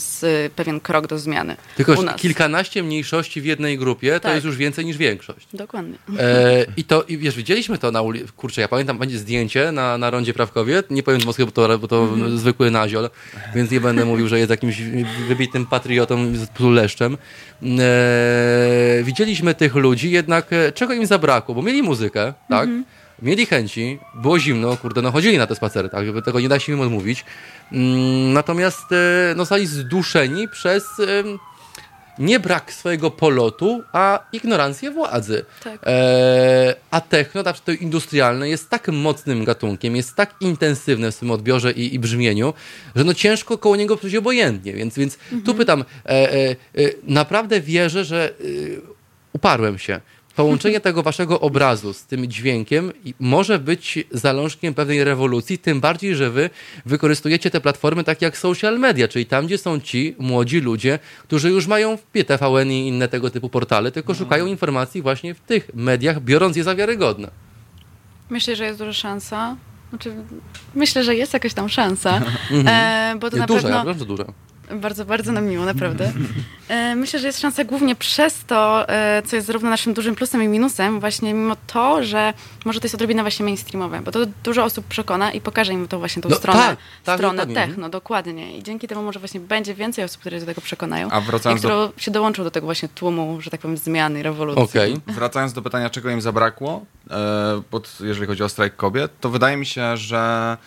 pewien krok do zmiany. Tylko kilkanaście mniejszości w jednej grupie tak. to jest już więcej niż większość. Dokładnie. E, I to, i wiesz, widzieliśmy to na ulicy, kurczę, ja pamiętam, będzie zdjęcie na, na rondzie praw kobiet, nie powiem Moskwy, bo to, bo to mhm. zwykły naziol, więc nie będę mówił, że jest jakimś wybitnym patriotą z leszczem. E, widzieliśmy tych ludzi, jednak e, czego im zabrakło, bo mieli muzykę, tak? Mhm mieli chęci, było zimno, kurde, no chodzili na te spacery, tak, żeby tego nie da się im odmówić. Mm, natomiast e, no, zostali zduszeni przez nie brak swojego polotu, a ignorancję władzy. Tak. E, a techno, na to industrialne, jest tak mocnym gatunkiem, jest tak intensywne w swym odbiorze i, i brzmieniu, że no ciężko koło niego przejść obojętnie. Więc, więc mhm. tu pytam, e, naprawdę wierzę, że uparłem się. Połączenie tego waszego obrazu z tym dźwiękiem może być zalążkiem pewnej rewolucji, tym bardziej, że wy wykorzystujecie te platformy takie jak social media, czyli tam, gdzie są ci młodzi ludzie, którzy już mają w TVN i inne tego typu portale, tylko szukają informacji właśnie w tych mediach, biorąc je za wiarygodne. Myślę, że jest duża szansa. Znaczy, myślę, że jest jakaś tam szansa. [laughs] E, bo to jest na duża, pewno... bardzo duża. Bardzo, bardzo nam miło, naprawdę. [laughs] E, myślę, że jest szansa głównie przez to, e, co jest zarówno naszym dużym plusem i minusem, właśnie mimo to, że może to jest odrobina właśnie mainstreamowe, bo to dużo osób przekona i pokaże im to właśnie tą no, stronę, tak, tak, stronę dokładnie. techno, dokładnie. I dzięki temu może właśnie będzie więcej osób, które się do tego przekonają. A wracając i które do... się dołączą do tego właśnie tłumu, że tak powiem, zmiany, rewolucji. Okay. Wracając do pytania, czego im zabrakło, e, pod, jeżeli chodzi o strajk kobiet, to wydaje mi się, że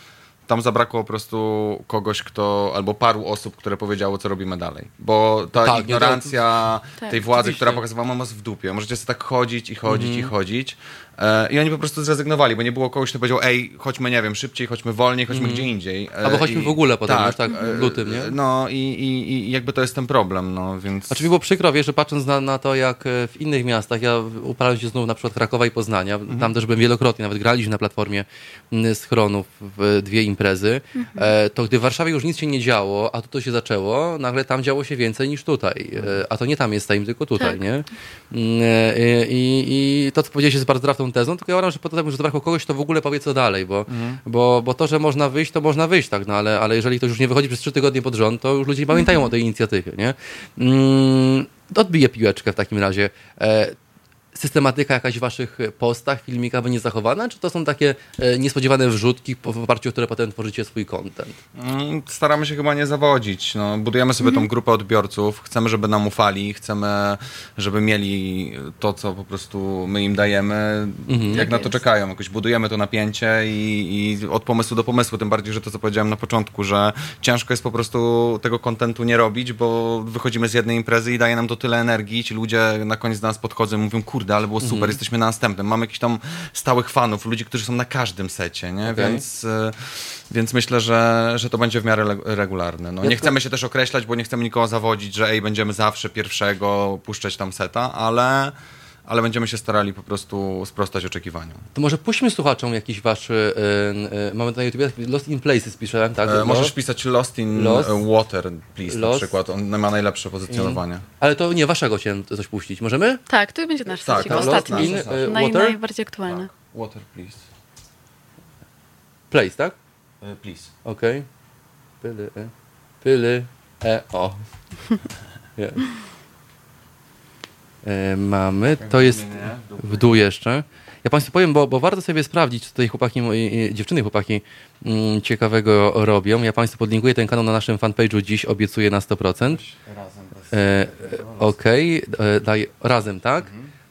tam zabrakło po prostu kogoś, kto, albo paru osób, które powiedziało, co robimy dalej. Bo ta tak, ignorancja tak, tej władzy, oczywiście. która pokazywała nas w dupie. Możecie sobie tak chodzić i chodzić mm i mhm. chodzić. E, I oni po prostu zrezygnowali, bo nie było kogoś, kto powiedział, ej, chodźmy, nie wiem, szybciej, chodźmy wolniej, chodźmy mm. gdzie indziej. E, Albo chodźmy I, w ogóle potem, tak, tak w lutym, nie? No i, i, i jakby to jest ten problem, no więc... Znaczy mi było przykro, wiesz, że patrząc na, na to, jak e, w innych miastach, ja uparłem się znów na przykład Krakowa i Poznania, mm. tam też byłem wielokrotnie, nawet graliśmy na platformie schronów w dwie imprezy, mm -hmm. to gdy w Warszawie już nic się nie działo, a tu to się zaczęło, nagle tam działo się więcej niż tutaj. A to nie tam jest time, tylko tutaj, tak. nie? Mm, I, I to, co powiedziałeś, jest bardzo trafną tą tezą, tylko ja uważam, że po to, że zabrakło kogoś, to w ogóle powie co dalej, bo, mhm. bo, bo to, że można wyjść, to można wyjść, tak, no ale, ale jeżeli ktoś już nie wychodzi przez trzy tygodnie pod rząd, to już ludzie nie pamiętają o tej inicjatywie, nie? Mm, piłeczkę w takim razie. E, systematyka jakaś w waszych postach, filmikach będzie zachowana, czy to są takie e, niespodziewane wrzutki, w oparciu o które potem tworzycie swój content? Mm, staramy się chyba nie zawodzić. No, budujemy sobie tą grupę odbiorców, chcemy, żeby nam ufali, chcemy, żeby mieli to, co po prostu my im dajemy, jak Tak na to jest. czekają. Jakoś budujemy to napięcie i, i od pomysłu do pomysłu, tym bardziej, że to, co powiedziałem na początku, że ciężko jest po prostu tego kontentu nie robić, bo wychodzimy z jednej imprezy i daje nam to tyle energii, ci ludzie na koniec do nas podchodzą i mówią, kurde, ale było super, jesteśmy na następnym. Mamy jakichś tam stałych fanów, ludzi, którzy są na każdym secie, nie? Okej. Więc, e, więc myślę, że, że to będzie w miarę regularne. No, nie to- chcemy się też określać, bo nie chcemy nikogo zawodzić, że ej, będziemy zawsze pierwszego puszczać tam seta, ale, ale będziemy się starali po prostu sprostać oczekiwaniom. To może puśćmy słuchaczom jakiś wasz, e, e, mamy na YouTubie Lost in Places pisze, tak? E, No. możesz pisać Lost in Lost- e, Water, please, na Lost- przykład. On ma najlepsze pozycjonowanie. Ale to nie waszego chciałem coś puścić, możemy? Tak, to będzie nasz Tak, tak, ostatni. Lost in, nasz, e, Naj, Water? najbardziej aktualny. Water, please. Place, tak? E, please. Okej. Pyly, e. Pyly, e, o. [laughs] Jest. E, mamy, to jest w dół jeszcze. Ja Państwu powiem, bo, bo warto sobie sprawdzić, co tutaj chłopaki, e, dziewczyny chłopaki mm, ciekawego robią. Ja Państwu podlinkuję ten kanał na naszym fanpage'u dziś, obiecuję na 100%. Razem. E, e, Okej, e, daj razem, tak?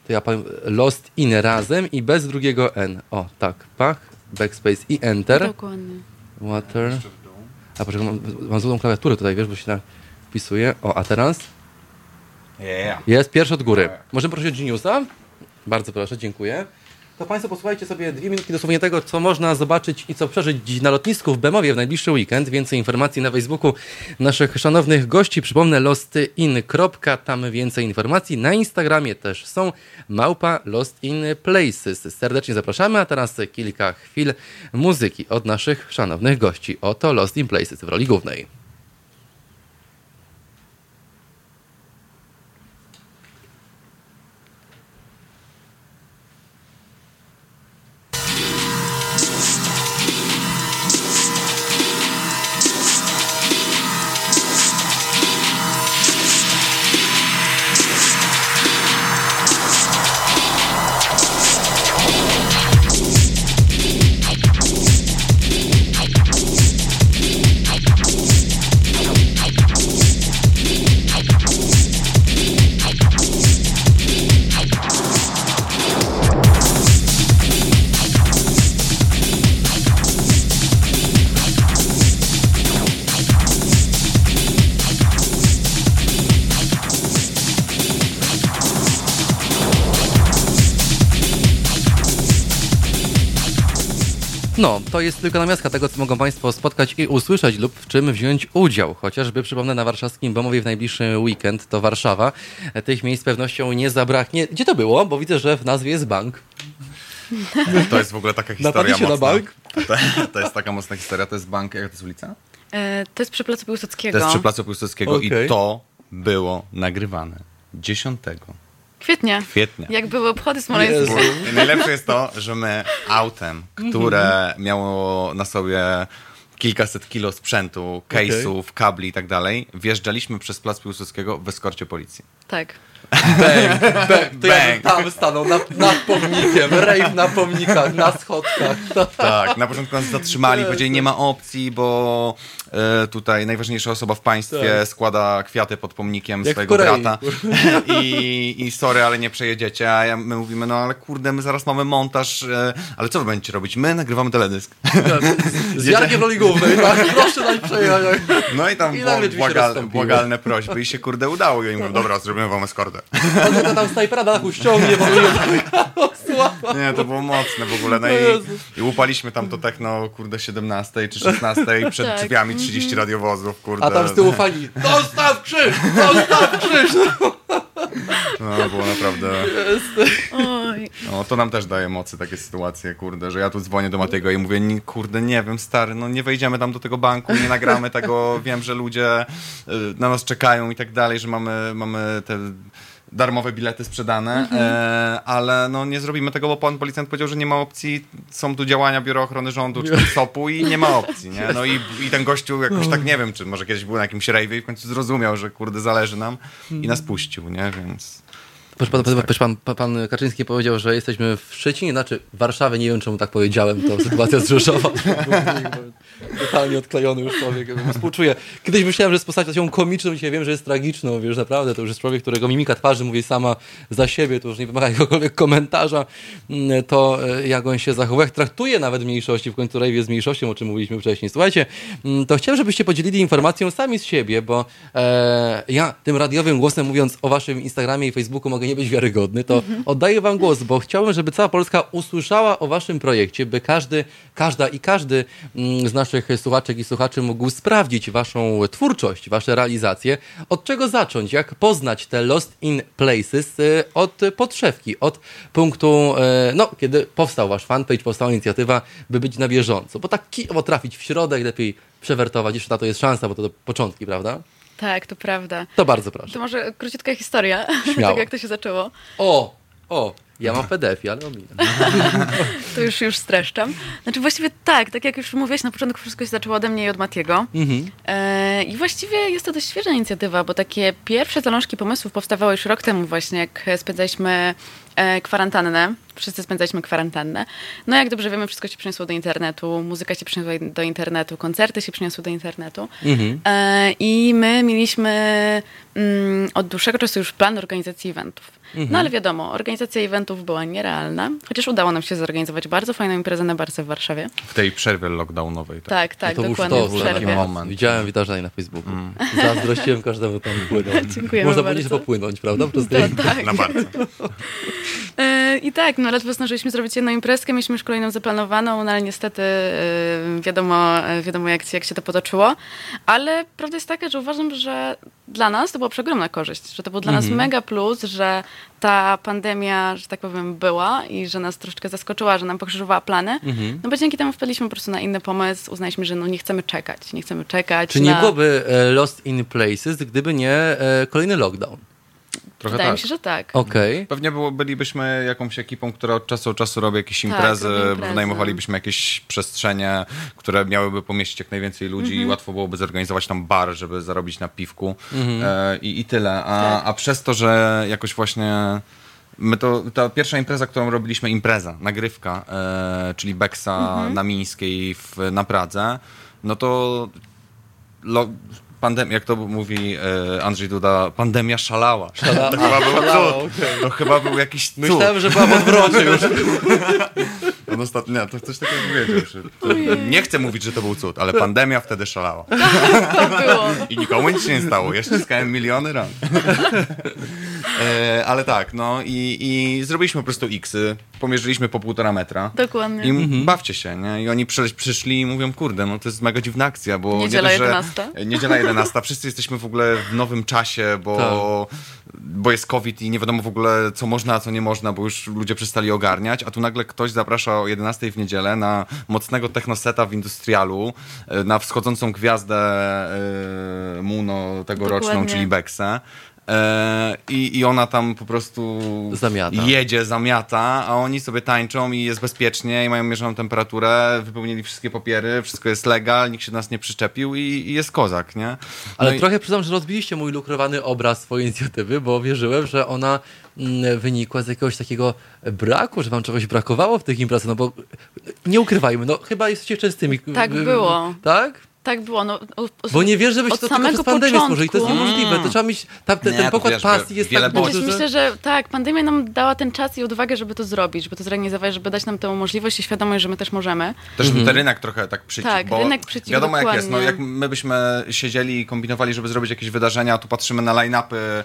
To ja powiem Lost in razem i bez drugiego N. O, tak, pach, backspace i enter. Dokładnie. Water. A poczekaj, mam, mam złą klawiaturę tutaj, wiesz, bo się tak wpisuje. O, a teraz Yeah. jest pierwszy od góry. Możemy prosić o Geniusa? Bardzo proszę, dziękuję. To Państwo posłuchajcie sobie dwie minutki dosłownie tego, co można zobaczyć i co przeżyć na lotnisku w Bemowie w najbliższy weekend. Więcej informacji na Facebooku naszych szanownych gości. Przypomnę lostin. Tam więcej informacji. Na Instagramie też są małpa Lost in Places. Serdecznie zapraszamy, a teraz kilka chwil muzyki od naszych szanownych gości. Oto Lost in Places w roli głównej. To jest tylko namiastka tego, co mogą Państwo spotkać i usłyszeć lub w czym wziąć udział. Chociażby, przypomnę, na warszawskim Bemowie w najbliższy weekend, to Warszawa. Tych miejsc z pewnością nie zabraknie. Gdzie to było? Bo widzę, że w nazwie jest bank. [laughs] To jest w ogóle taka historia Napadliście na mocna. bank? To, to jest taka mocna historia. To jest bank, jak to jest ulica? E, to jest przy Placu Piłsudskiego. To jest przy Placu Piłsudskiego Okej. i to było nagrywane 10 Kwietnia. kwietnia. Jak były obchody smoleńskie. Najlepsze jest to, że my autem, które miało na sobie kilkaset kilo sprzętu, case'ów, kabli i tak dalej, wjeżdżaliśmy przez Plac Piłsudskiego w eskorcie policji. Tak. Bang, [laughs] bang. To ja Bang. tam stanął nad, nad pomnikiem, rave na pomnikach, na schodkach. [laughs] Tak, na początku nas zatrzymali, powiedzieli nie ma opcji, bo e, tutaj najważniejsza osoba w państwie Tak. składa kwiaty pod pomnikiem Jak swojego brata I, i sorry, ale nie przejedziecie, a ja, my mówimy, no ale kurde, my zaraz mamy montaż, e, ale co wy będziecie robić? My nagrywamy teledysk. Z Jarkiem roli głównej, tak? Proszę dać przejechać. No i tam I błagal, błagalne prośby i się kurde udało i oni mówią, dobra, zrobimy wam eskortę. On tylko tam snajpera na dachu ściągnie, bo. Nie, to było mocne w ogóle. No i, i upaliśmy tam to techno, kurde, 17 czy 16 przed Tak. drzwiami 30 radiowozów, kurde. A tam z tyłu fani, dostaw krzyż, dostaw krzyż. No, było naprawdę... Oj. No, to nam też daje mocy takie sytuacje, kurde, że ja tu dzwonię do Matego i mówię, "Nie, kurde, nie wiem, stary, no nie wejdziemy tam do tego banku, nie nagramy tego, wiem, że ludzie y, na nas czekają i tak dalej, że mamy, mamy te darmowe bilety sprzedane, e, ale no nie zrobimy tego, bo pan policjant powiedział, że nie ma opcji, są tu działania Biura Ochrony Rządu czy [laughs] SOP-u i nie ma opcji, nie? No i, i ten gościu jakoś tak, nie wiem, czy może kiedyś był na jakimś rejwie i w końcu zrozumiał, że kurde, zależy nam i nas puścił, nie? Więc... Proszę, pan, proszę pan, pan, Kaczyński powiedział, że jesteśmy w Szczecinie, znaczy w Warszawie, nie wiem czemu tak powiedziałem, to sytuacja z Rzeszowa. [laughs] Totalnie odklejony już człowiek, współczuję. Kiedyś myślałem, że jest postacią komiczną, dzisiaj wiem, że jest tragiczną, wiesz, naprawdę, to już jest człowiek, którego mimika twarzy mówi sama za siebie, to już nie wymaga jakiegokolwiek komentarza, mm, to e, jak on się zachowuje, jak traktuje nawet mniejszości, w końcu rejwie z mniejszością, o czym mówiliśmy wcześniej. Słuchajcie, mm, to chciałem, żebyście podzielili informacją sami z siebie, bo e, ja tym radiowym głosem mówiąc o waszym Instagramie i Facebooku mogę nie być wiarygodny, to oddaję wam głos, bo chciałbym, żeby cała Polska usłyszała o waszym projekcie, by każdy, każda i każdy mm, z naszych słuchaczek i słuchaczy mógł sprawdzić waszą twórczość, wasze realizacje. Od czego zacząć? Jak poznać te Lost in Places? Y, od podszewki, od punktu, y, no, kiedy powstał wasz fanpage, powstała inicjatywa, by być na bieżąco. Bo tak kijowo trafić w środek, lepiej przewertować, jeszcze na to jest szansa, bo to, to początki, prawda? Tak, to prawda. To bardzo proszę. To może króciutka historia, [laughs] Śmiało. tak jak to się zaczęło. O, o, ja mam PDF, ale ominę. [laughs] to już, już streszczam. Znaczy właściwie tak, tak jak już mówiłeś na początku, wszystko się zaczęło ode mnie i od Matiego. Mhm. E, I właściwie jest to dość świeża inicjatywa, bo takie pierwsze zalążki pomysłów powstawały już rok temu właśnie, jak spędzaliśmy e, kwarantannę. Wszyscy spędzaliśmy kwarantannę. No jak dobrze wiemy, wszystko się przeniosło do internetu, muzyka się przeniosła do internetu, koncerty się przeniosły do internetu. Mhm. E, I my mieliśmy mm, od dłuższego czasu już plan organizacji eventów. Mhm. No ale wiadomo, organizacja eventów była nierealna, chociaż udało nam się zorganizować bardzo fajną imprezę na Barce w Warszawie. W tej przerwie lockdownowej. Tak, tak, tak no dokładnie to w przerwie. Moment. Widziałem wydarzenia na Facebooku. Mm. Zazdrościłem każdemu tam płynąć. [laughs] Dziękuję Można było popłynąć, prawda? [laughs] Przez to, tak. Na barce. [laughs] E, I tak, no ledwo zdążyliśmy zrobić jedną imprezkę, mieliśmy już kolejną zaplanowaną, no ale niestety e, wiadomo, e, wiadomo jak, jak się to potoczyło. Ale prawda jest taka, że uważam, że dla nas to była przeogromna korzyść, że to był dla nas mhm. mega plus, że ta pandemia, że tak powiem, była i że nas troszeczkę zaskoczyła, że nam pokrzyżowała plany, mhm. no bo dzięki temu wpadliśmy po prostu na inny pomysł, uznaliśmy, że no nie chcemy czekać, nie chcemy czekać. Czy na... nie byłoby Lost in Places, gdyby nie kolejny lockdown? Trochę Wydaje tak. mi się, że tak. Okay. Pewnie było, bylibyśmy jakąś ekipą, która od czasu do czasu robi jakieś tak, imprezy, imprezy. wynajmowalibyśmy jakieś przestrzenie, które miałyby pomieścić jak najwięcej ludzi mm -hmm. i łatwo byłoby zorganizować tam bar, żeby zarobić na piwku mm -hmm. e, i, i tyle. A, tak. a przez to, że jakoś właśnie My to, ta pierwsza impreza, którą robiliśmy, impreza, nagrywka, e, czyli Beksa mm -hmm. na Mińskiej w, na Pradze, no to lo, pandemia, jak to mówi e, Andrzej Duda, pandemia szalała. Szala... To, chyba był cud. Okay. to chyba był jakiś cud. Myślałem, że była w odwrocie już. [laughs] On ostatnio, nie, to ktoś takiego powiedział. Że nie chcę mówić, że to był cud, ale pandemia wtedy szalała. [laughs] to było. I nikomu nic się nie stało. Jeszcze zyskałem miliony ran. [laughs] E, ale tak, no i, i zrobiliśmy po prostu X-y, pomierzyliśmy po półtora metra. Dokładnie. I mhm. bawcie się, nie? I oni przy, przyszli i mówią, kurde, no to jest mega dziwna akcja, bo... Niedziela nie 11. Niedziela 11. Wszyscy jesteśmy w ogóle w nowym czasie, bo, tak. bo jest COVID i nie wiadomo w ogóle, co można, a co nie można, bo już ludzie przestali ogarniać, a tu nagle ktoś zaprasza o 11 w niedzielę na mocnego technoseta w Industrialu, e, na wschodzącą gwiazdę e, Muno tegoroczną, czyli Beksę. E, i, I ona tam po prostu zamiata. jedzie, zamiata, a oni sobie tańczą i jest bezpiecznie i mają mierzoną temperaturę, wypełnili wszystkie papiery, wszystko jest legal, nikt się do nas nie przyczepił i, i jest kozak, nie? No Ale i... trochę przyznam, że rozbiliście mój lukrowany obraz swojej inicjatywy, bo wierzyłem, że ona mm, wynikła z jakiegoś takiego braku, że wam czegoś brakowało w tych imprezach, no bo nie ukrywajmy, no chyba jesteście częstymi. Tak było. Tak? Tak było. No, Bo nie wierzę, żebyście to tylko przez pandemię stworzyli. To jest niemożliwe. To trzeba mieć, ta, ten, nie, ten pokład wiesz, pasji jest tak duży, że... Myślę, że tak, pandemia nam dała ten czas i odwagę, żeby to zrobić, żeby to zorganizować, żeby dać nam tę możliwość i świadomość, że my też możemy. Też mhm. ten rynek trochę tak przyciął. Tak, bo rynek przyciął, Wiadomo dokładnie. jak jest. No, jak my byśmy siedzieli i kombinowali, żeby zrobić jakieś wydarzenia, tu patrzymy na line-upy e,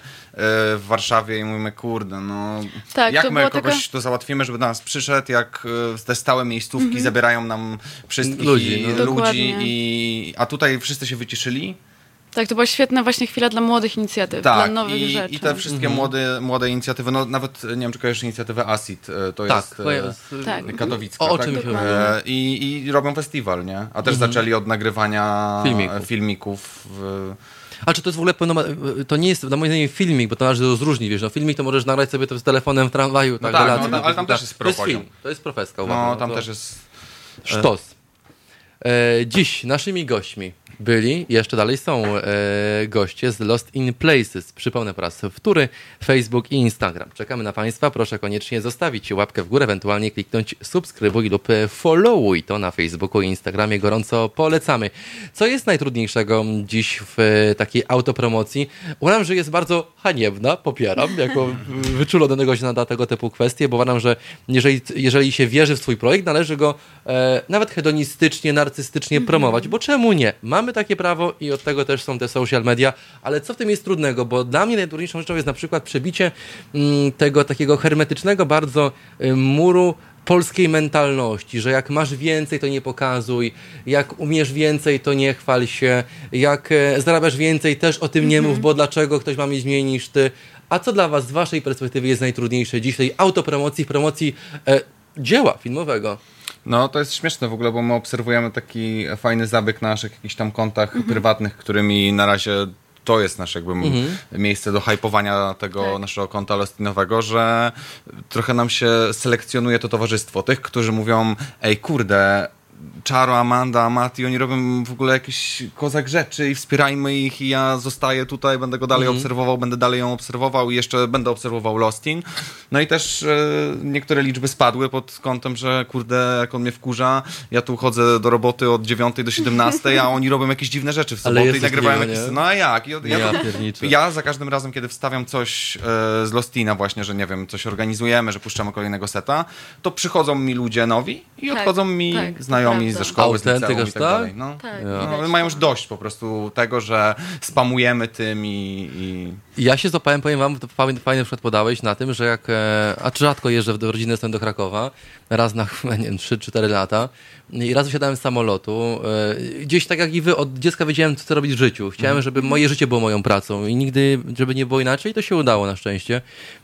w Warszawie i mówimy, kurde, no tak, jak my kogoś taka... to załatwimy, żeby do nas przyszedł, jak e, te stałe miejscówki mhm. zabierają nam wszystkich ludzi, no. ludzi i, a tutaj wszyscy się wyciszyli. Tak, to była świetna właśnie chwila dla młodych inicjatyw, tak, dla nowych i, rzeczy. I te wszystkie mhm. młode, młode inicjatywy, no nawet nie wiem, czy kojarzysz inicjatywę ACID, e, to tak, jest, jest e, tak. katowicka. O, o czym tak? e, I, I robią festiwal, nie? A też mhm. zaczęli od nagrywania filmików. filmików w, a czy to jest w ogóle to nie jest na moim zdaniem filmik, bo to należy rozróżnić, wiesz, no filmik to możesz nagrać sobie to z telefonem w tramwaju, tak, no tak no, ale tam też jest pro To jest film, to jest profeska, No, tam to... też jest... Sztos. E, dziś naszymi gośćmi byli jeszcze dalej są e, goście z Lost in Places. Przypomnę po raz wtóry, Facebook i Instagram. Czekamy na Państwa. Proszę koniecznie zostawić łapkę w górę, ewentualnie kliknąć subskrybuj lub followuj to na Facebooku i Instagramie. Gorąco polecamy. Co jest najtrudniejszego dziś w takiej autopromocji? Uważam, że jest bardzo haniebna, popieram, jako wyczulonego się na tego typu kwestie, bo uważam, że jeżeli, jeżeli się wierzy w swój projekt, należy go e, nawet hedonistycznie, narcystycznie promować, bo czemu nie? Mamy takie prawo i od tego też są te social media, ale co w tym jest trudnego? Bo dla mnie najtrudniejszą rzeczą jest na przykład przebicie mm, tego takiego hermetycznego bardzo y, muru polskiej mentalności, że jak masz więcej, to nie pokazuj, jak umiesz więcej, to nie chwal się, jak e, zarabiasz więcej, też o tym nie mów, mhm. bo dlaczego ktoś ma mieć mniej niż ty. A co dla was z waszej perspektywy jest najtrudniejsze dziś tej autopromocji, promocji e, dzieła filmowego? No to jest śmieszne w ogóle, bo my obserwujemy taki fajny zabieg na naszych jakichś tam kontach mhm. prywatnych, którymi na razie to jest nasze jakby mhm. miejsce do hypowania tego tak. naszego konta lostinowego, że trochę nam się selekcjonuje to towarzystwo tych, którzy mówią, ej kurde, Czaro, Amanda, Mati, oni robią w ogóle jakieś kozak rzeczy i wspierajmy ich i ja zostaję tutaj, będę go dalej mm. obserwował, będę dalej ją obserwował i jeszcze będę obserwował Lostin. No i też e, niektóre liczby spadły pod kątem, że kurde, jak on mnie wkurza, ja tu chodzę do roboty od 9 do 17, a oni robią jakieś dziwne rzeczy w sobotę i nagrywają jakieś... No a jak? Ja, ja, ja, za każdym razem, kiedy wstawiam coś e, z Lostina właśnie, że nie wiem, coś organizujemy, że puszczamy kolejnego seta, to przychodzą mi ludzie nowi i tak, odchodzą mi tak, znajomi ze szkoły, z liceum i tak, tak dalej. No. Tak, no, mają już dość po prostu tego, że spamujemy tym i... i... Ja się złapałem, powiem wam, fajny, fajny przykład podałeś na tym, że jak, e, a rzadko jeżdżę do rodziny jestem do Krakowa, raz na, [laughs] nie wiem, 3-4 lata i raz wysiadałem z samolotu, e, gdzieś tak jak i wy, od dziecka wiedziałem, co robić w życiu. Chciałem, mhm. żeby moje życie było moją pracą i nigdy, żeby nie było inaczej, to się udało na szczęście.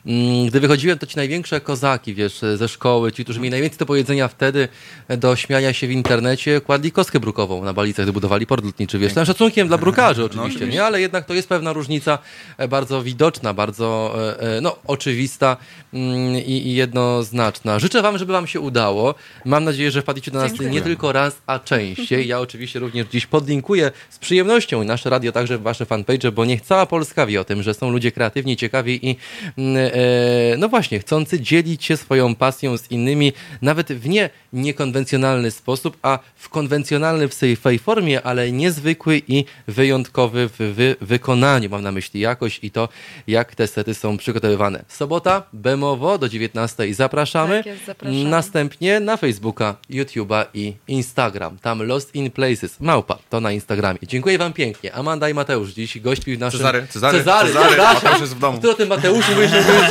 Mm, gdy wychodziłem, to ci największe kozaki, wiesz, ze szkoły, ci, którzy mieli najwięcej do powiedzenia wtedy, do śmiania się w internecie, kładli kostkę brukową na balicach, gdy budowali port lotniczy, wiesz, tam szacunkiem dla brukarzy no, oczywiście, nie? Ale jednak to jest pewna różnica e, bardzo widoczna, bardzo, e, no, oczywista mm, i, i jednoznaczna. Życzę wam, żeby wam się udało. Mam nadzieję, że wpadliście do nas. Nie tylko raz, a częściej. Ja oczywiście również dziś podlinkuję z przyjemnością nasze radio, także wasze fanpage, bo niech cała Polska wie o tym, że są ludzie kreatywni, ciekawi i mm, e, no właśnie, chcący dzielić się swoją pasją z innymi, nawet w nie niekonwencjonalny sposób, a w konwencjonalny w swojej formie, ale niezwykły i wyjątkowy w wy wykonaniu. Mam na myśli jakość i to, jak te sety są przygotowywane. Sobota, Bemowo do 19 zapraszamy. Tak jest, zapraszamy. Następnie na Facebooka, YouTube'a i Instagram. Tam Lost in Places. Małpa, to na Instagramie. Dziękuję wam pięknie. Amanda i Mateusz dziś gości w naszym... Cezary, Cezary, Cezary, Cezary. Mateusz jest w domu. Kto o tym Mateuszu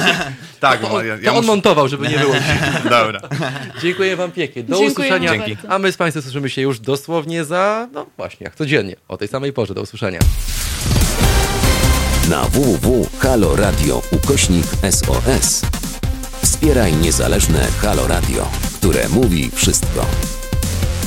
[laughs] tak, to, ja, ja to on montował, żeby nie było. [laughs] Dobra. Dziękuję wam pięknie. Do Dziękuję usłyszenia. Dzięki. A my z Państwem słyszymy się już dosłownie za, no właśnie, jak codziennie, o tej samej porze. Do usłyszenia. Na www.haloradio ukośnik SOS wspieraj niezależne Halo Radio, które mówi wszystko